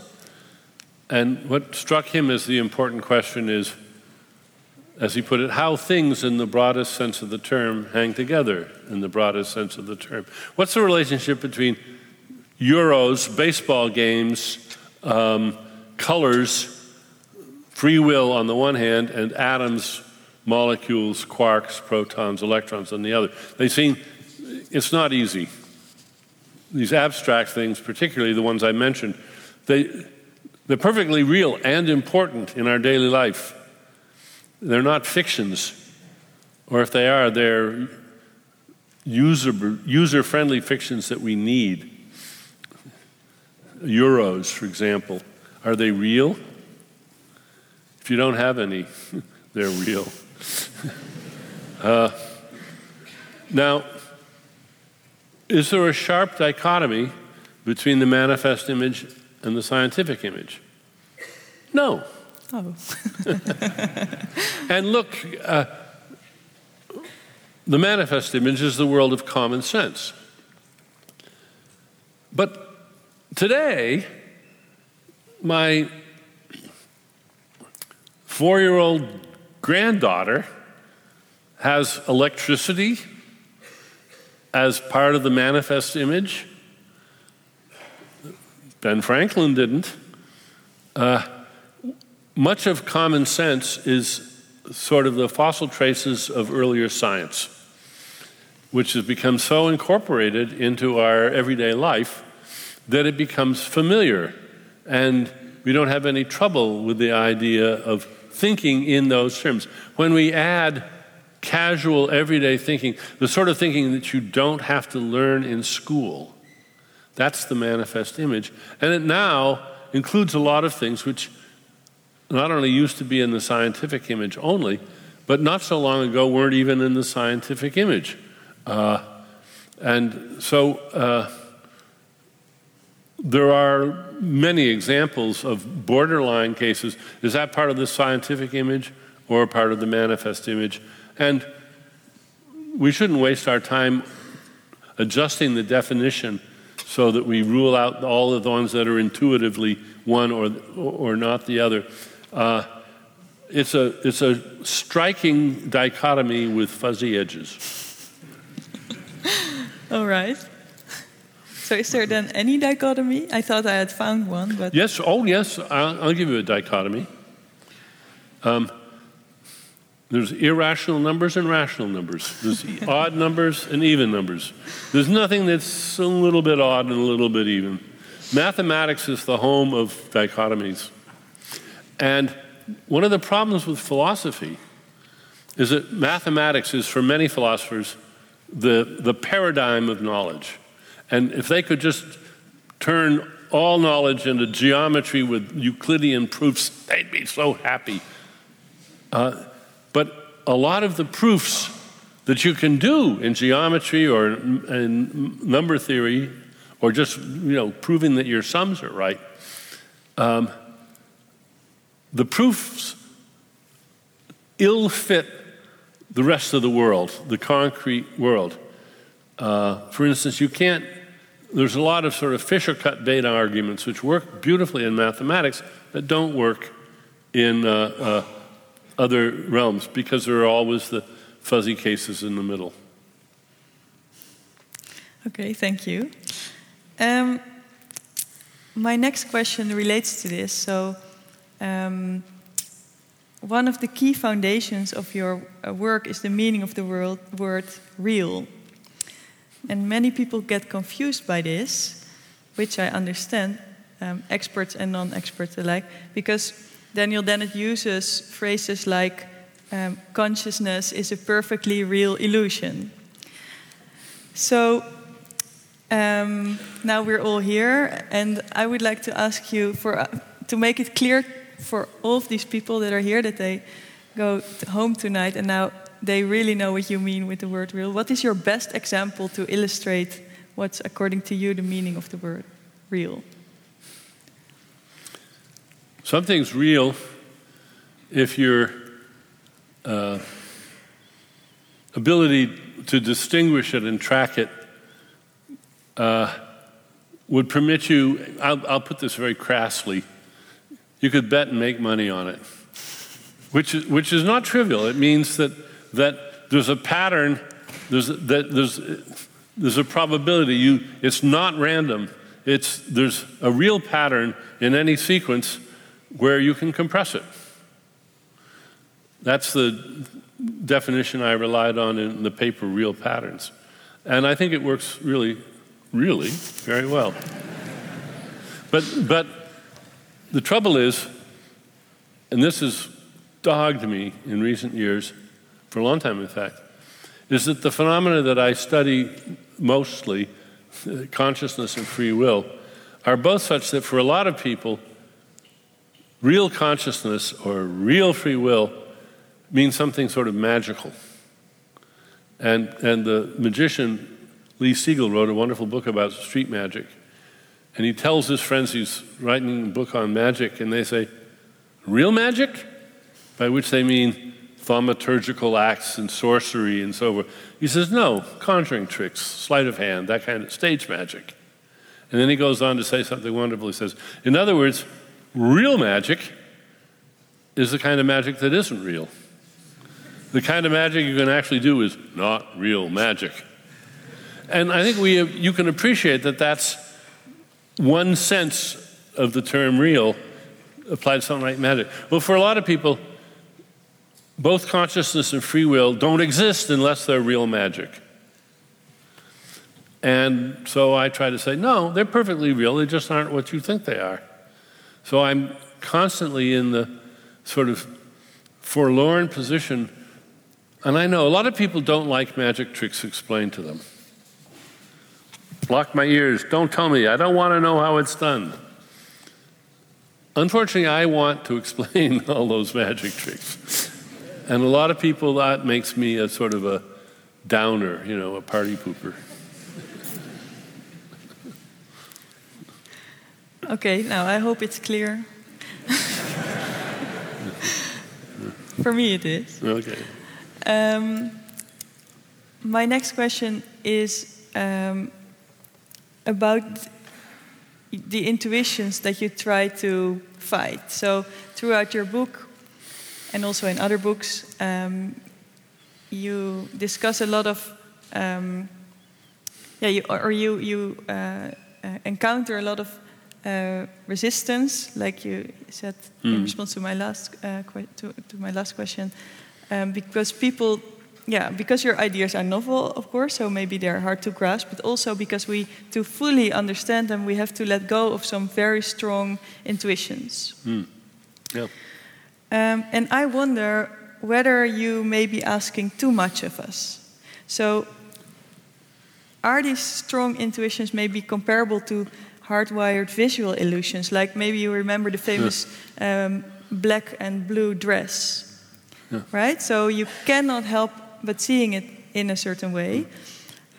Speaker 3: And what struck him as the important question is, as he put it, how things in the broadest sense of the term hang together in the broadest sense of the term. What's the relationship between Euros, baseball games, um, colors, free will on the one hand, and atoms, molecules, quarks, protons, electrons on the other? They seem, it's not easy these abstract things, particularly the ones I mentioned, they, they're perfectly real and important in our daily life. They're not fictions, or if they are, they're user, user friendly fictions that we need. euros, for example, are they real? If you don't have any, they're real. uh, now, is there a sharp dichotomy between the manifest image and the scientific image? No.
Speaker 4: Oh.
Speaker 3: and look, uh, the manifest image is the world of common sense. But today, my four year old granddaughter has electricity as part of the manifest image. Ben Franklin didn't. Uh, much of common sense is sort of the fossil traces of earlier science, which has become so incorporated into our everyday life that it becomes familiar. And we don't have any trouble with the idea of thinking in those terms. When we add casual, everyday thinking, the sort of thinking that you don't have to learn in school, that's the manifest image. And it now includes a lot of things which not only used to be in the scientific image only, but not so long ago weren't even in the scientific image. Uh, and so uh, there are many examples of borderline cases. Is that part of the scientific image or part of the manifest image? And we shouldn't waste our time adjusting the definition so that we rule out all of the ones that are intuitively one or, or not the other. Uh, it's, a, it's a striking dichotomy with fuzzy edges.
Speaker 4: All right. So is there then any dichotomy? I thought I had found one, but
Speaker 3: yes. Oh, yes. I'll, I'll give you a dichotomy. Um, there's irrational numbers and rational numbers. There's odd numbers and even numbers. There's nothing that's a little bit odd and a little bit even. Mathematics is the home of dichotomies. And one of the problems with philosophy is that mathematics is, for many philosophers, the, the paradigm of knowledge. And if they could just turn all knowledge into geometry with Euclidean proofs, they'd be so happy. Uh, but a lot of the proofs that you can do in geometry or in number theory, or just you know proving that your sums are right, um, the proofs ill fit the rest of the world, the concrete world. Uh, for instance, you can't, there's a lot of sort of Fisher cut data arguments which work beautifully in mathematics that don't work in uh, uh, other realms because there are always the fuzzy cases in the middle.
Speaker 4: Okay, thank you. Um, my next question relates to this. So, um, one of the key foundations of your uh, work is the meaning of the word, word real. And many people get confused by this, which I understand, um, experts and non experts alike, because Daniel Dennett uses phrases like um, consciousness is a perfectly real illusion. So um, now we're all here, and I would like to ask you for, uh, to make it clear for all of these people that are here that they go home tonight and now they really know what you mean with the word real. What is your best example to illustrate what's, according to you, the meaning of the word real?
Speaker 3: Something's real if your uh, ability to distinguish it and track it uh, would permit you, I'll, I'll put this very crassly, you could bet and make money on it, which is, which is not trivial. It means that, that there's a pattern, there's, that there's, there's a probability. You, it's not random. It's, there's a real pattern in any sequence where you can compress it. That's the definition I relied on in the paper, Real Patterns. And I think it works really, really very well. but, but the trouble is, and this has dogged me in recent years, for a long time in fact, is that the phenomena that I study mostly, consciousness and free will, are both such that for a lot of people, real consciousness or real free will means something sort of magical. And, and the magician Lee Siegel wrote a wonderful book about street magic. And he tells his friends he's writing a book on magic, and they say, Real magic? By which they mean thaumaturgical acts and sorcery and so forth. He says, No, conjuring tricks, sleight of hand, that kind of stage magic. And then he goes on to say something wonderful. He says, In other words, real magic is the kind of magic that isn't real. The kind of magic you can actually do is not real magic. And I think we, you can appreciate that that's one sense of the term real applied to something like magic. Well, for a lot of people, both consciousness and free will don't exist unless they're real magic. And so I try to say, no, they're perfectly real, they just aren't what you think they are. So I'm constantly in the sort of forlorn position. And I know a lot of people don't like magic tricks explained to them. Block my ears. Don't tell me. I don't want to know how it's done. Unfortunately, I want to explain all those magic tricks. And a lot of people, that makes me a sort of a downer, you know, a party pooper.
Speaker 4: Okay, now I hope it's clear. For me, it is.
Speaker 3: Okay.
Speaker 4: Um, my next question is um, about the intuitions that you try to fight. So, throughout your book, and also in other books, um, you discuss a lot of, um, yeah, you, or you you uh, uh, encounter a lot of uh, resistance, like you said mm. in response to my last uh, to, to, my last question, um, because people yeah, because your ideas are novel, of course, so maybe they're hard to grasp, but also because we, to fully understand them, we have to let go of some very strong intuitions.
Speaker 3: Mm. Yeah.
Speaker 4: Um, and I wonder whether you may be asking too much of us. So, are these strong intuitions maybe comparable to hardwired visual illusions? Like maybe you remember the famous yeah. um, black and blue dress, yeah. right? So you cannot help but seeing it in a certain way.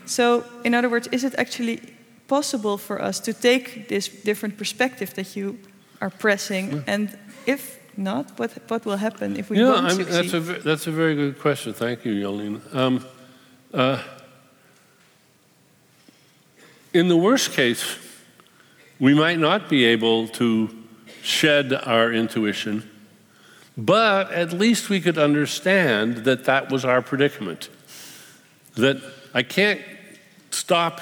Speaker 4: So, in other words, is it actually possible for us to take this different perspective that you are pressing? Yeah. And if not, what, what will happen if we
Speaker 3: yeah,
Speaker 4: don't succeed?
Speaker 3: That's a, that's a very good question. Thank you, Jolene. Um, uh, in the worst case, we might not be able to shed our intuition but at least we could understand that that was our predicament. That I can't stop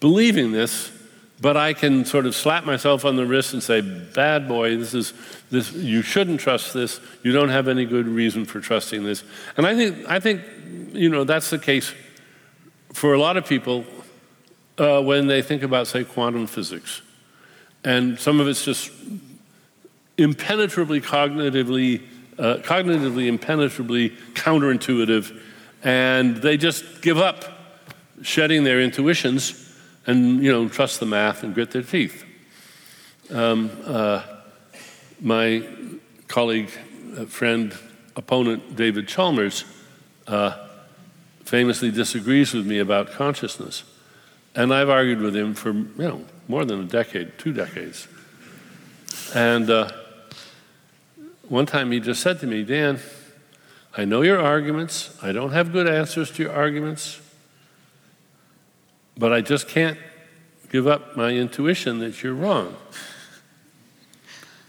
Speaker 3: believing this, but I can sort of slap myself on the wrist and say, "Bad boy, this is this. You shouldn't trust this. You don't have any good reason for trusting this." And I think I think you know that's the case for a lot of people uh, when they think about, say, quantum physics, and some of it's just impenetrably cognitively, uh, cognitively impenetrably counterintuitive, and they just give up shedding their intuitions and you know trust the math and grit their teeth. Um, uh, my colleague, uh, friend, opponent David Chalmers uh, famously disagrees with me about consciousness, and I've argued with him for you know more than a decade, two decades, and uh, one time he just said to me, Dan, I know your arguments. I don't have good answers to your arguments. But I just can't give up my intuition that you're wrong.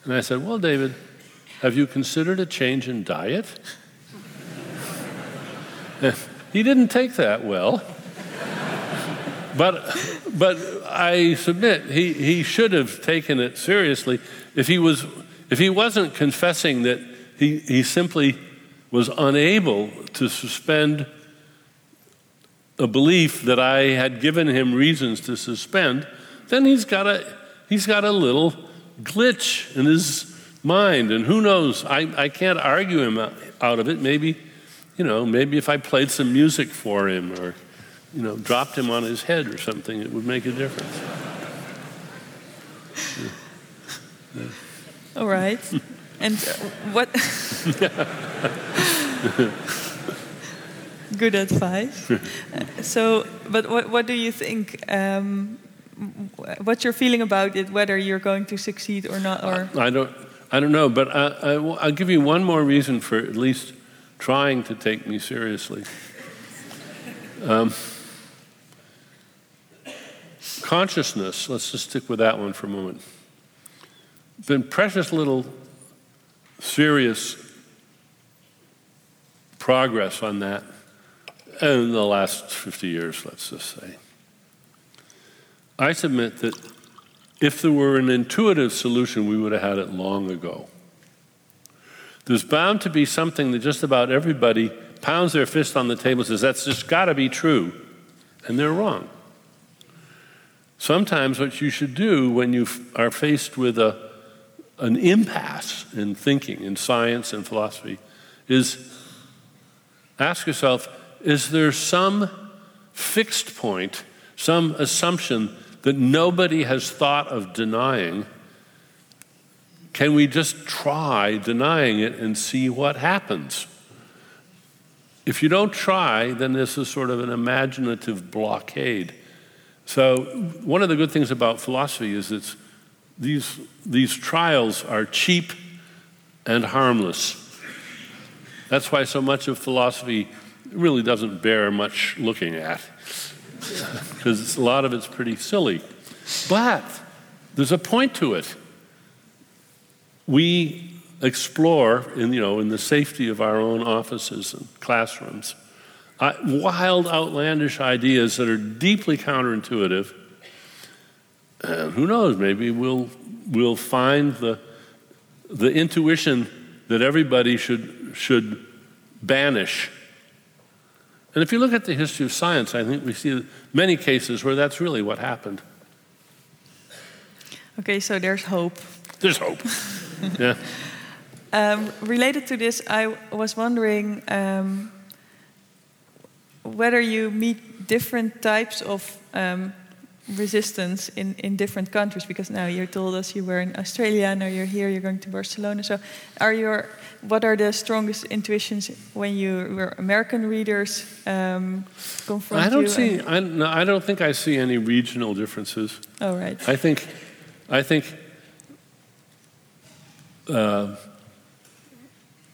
Speaker 3: And I said, Well, David, have you considered a change in diet? he didn't take that well. But, but I submit he, he should have taken it seriously if he was if he wasn't confessing that he, he simply was unable to suspend a belief that I had given him reasons to suspend, then he's got a, he's got a little glitch in his mind. And who knows? I, I can't argue him out of it. Maybe, you know, maybe if I played some music for him or, you know, dropped him on his head or something, it would make a difference.
Speaker 4: All right. and uh, what? Good advice. Uh, so, but what, what do you think? Um, what's your feeling about it? Whether you're going to succeed or not? Or
Speaker 3: I don't. I don't know, but I, I, I'll give you one more reason for at least trying to take me seriously. Um, consciousness, let's just stick with that one for a moment. Been precious little serious progress on that in the last 50 years, let's just say. I submit that if there were an intuitive solution, we would have had it long ago. There's bound to be something that just about everybody pounds their fist on the table and says, that's just got to be true. And they're wrong. Sometimes what you should do when you are faced with a, an impasse in thinking, in science and philosophy, is ask yourself is there some fixed point, some assumption that nobody has thought of denying? Can we just try denying it and see what happens? If you don't try, then this is sort of an imaginative blockade. So, one of the good things about philosophy is that these, these trials are cheap and harmless. That's why so much of philosophy really doesn't bear much looking at, because a lot of it's pretty silly. But there's a point to it. We explore in, you know, in the safety of our own offices and classrooms wild, outlandish ideas that are deeply counterintuitive. And who knows, maybe we'll, we'll find the, the intuition that everybody should, should banish. And if you look at the history of science, I think we see many cases where that's really what happened.
Speaker 4: Okay, so there's hope.
Speaker 3: There's hope. yeah.
Speaker 4: Um, related to this, I was wondering um, whether you meet different types of um, resistance in, in different countries. Because now you told us you were in Australia, now you're here, you're going to Barcelona. So, are your what are the strongest intuitions when you were American readers um, confront
Speaker 3: I don't
Speaker 4: you
Speaker 3: see. I, no, I don't think I see any regional differences.
Speaker 4: Oh right.
Speaker 3: I think, I think. Uh,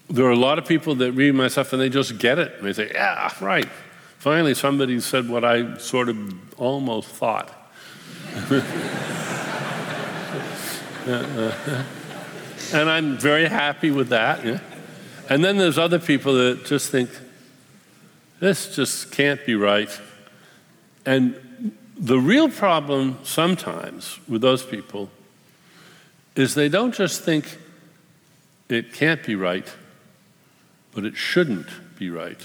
Speaker 3: there are a lot of people that read my stuff and they just get it. And they say, yeah, right. Finally, somebody said what I sort of almost thought. and I'm very happy with that. And then there's other people that just think, this just can't be right. And the real problem sometimes with those people is they don't just think it can't be right, but it shouldn't be right.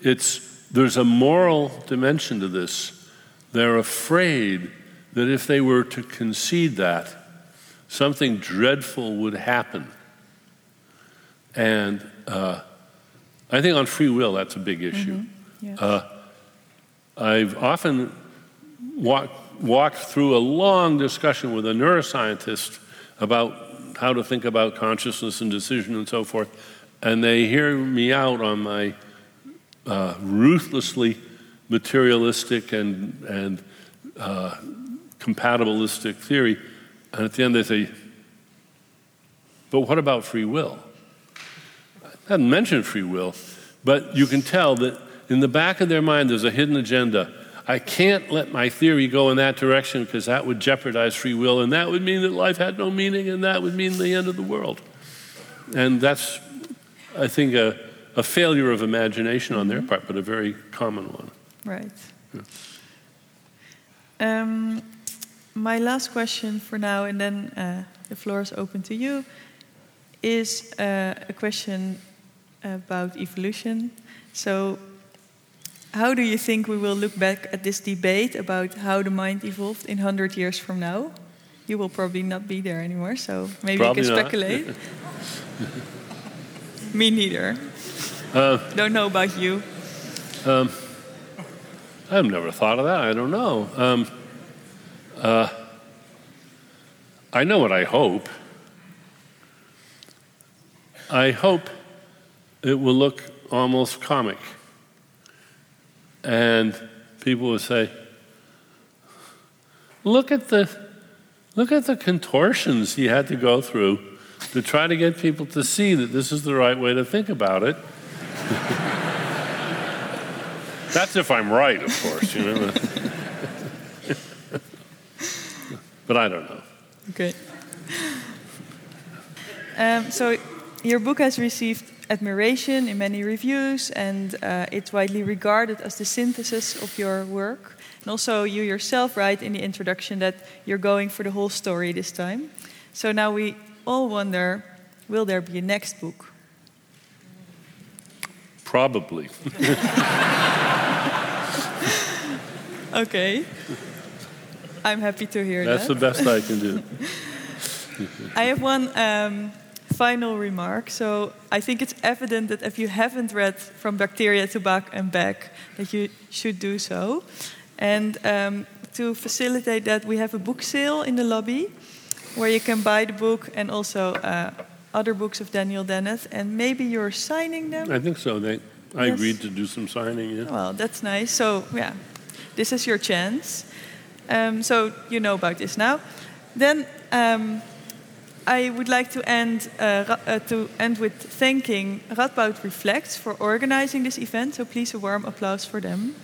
Speaker 3: It's, there's a moral dimension to this. They're afraid that if they were to concede that, something dreadful would happen. And uh, I think on free will, that's a big issue.
Speaker 4: Mm-hmm. Yes.
Speaker 3: Uh, I've often walk, walked through a long discussion with a neuroscientist about how to think about consciousness and decision and so forth, and they hear me out on my uh, ruthlessly materialistic and, and uh, compatibilistic theory. And at the end, they say, But what about free will? I hadn't mentioned free will, but you can tell that in the back of their mind there's a hidden agenda. I can't let my theory go in that direction because that would jeopardize free will, and that would mean that life had no meaning, and that would mean the end of the world. And that's, I think, a, a failure of imagination on their part, but a very common one.
Speaker 4: Right. Um, my last question for now, and then uh, the floor is open to you, is uh, a question about evolution. So, how do you think we will look back at this debate about how the mind evolved in 100 years from now? You will probably not be there anymore, so maybe
Speaker 3: Probably
Speaker 4: you can speculate. Me neither.
Speaker 3: Uh,
Speaker 4: Don't know about you.
Speaker 3: um, I've never thought of that. I don't know. Um, uh, I know what I hope. I hope it will look almost comic. And people will say, look at the look at the contortions he had to go through to try to get people to see that this is the right way to think about it. That's if I'm right, of course, you know. but I don't know.
Speaker 4: Okay. Um, so, your book has received admiration in many reviews, and uh, it's widely regarded as the synthesis of your work. And also, you yourself write in the introduction that you're going for the whole story this time. So now we all wonder will there be a next book?
Speaker 3: Probably.
Speaker 4: okay. I'm happy to hear
Speaker 3: That's
Speaker 4: that.
Speaker 3: That's the best I can do.
Speaker 4: I have one um, final remark. So I think it's evident that if you haven't read From Bacteria to Bach and Back, that you should do so. And um, to facilitate that, we have a book sale in the lobby where you can buy the book and also uh, other books of Daniel Dennett. And maybe you're signing them?
Speaker 3: I think so. They, I
Speaker 4: Yes.
Speaker 3: agreed to do some signing, yeah.
Speaker 4: Well, that's nice. So, yeah, this is your chance. Um, so, you know about this now. Then, um, I would like to end, uh, uh, to end with thanking Radboud Reflects for organizing this event. So, please, a warm applause for them.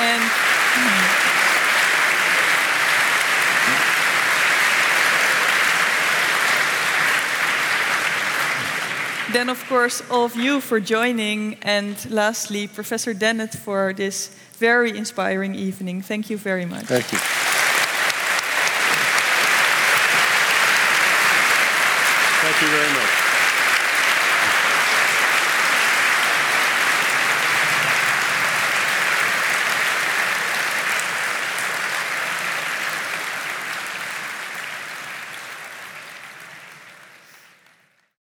Speaker 4: And Then, of course, all of you for joining, and lastly, Professor Dennett for this very inspiring evening. Thank you very much.
Speaker 3: Thank you. Thank you very much.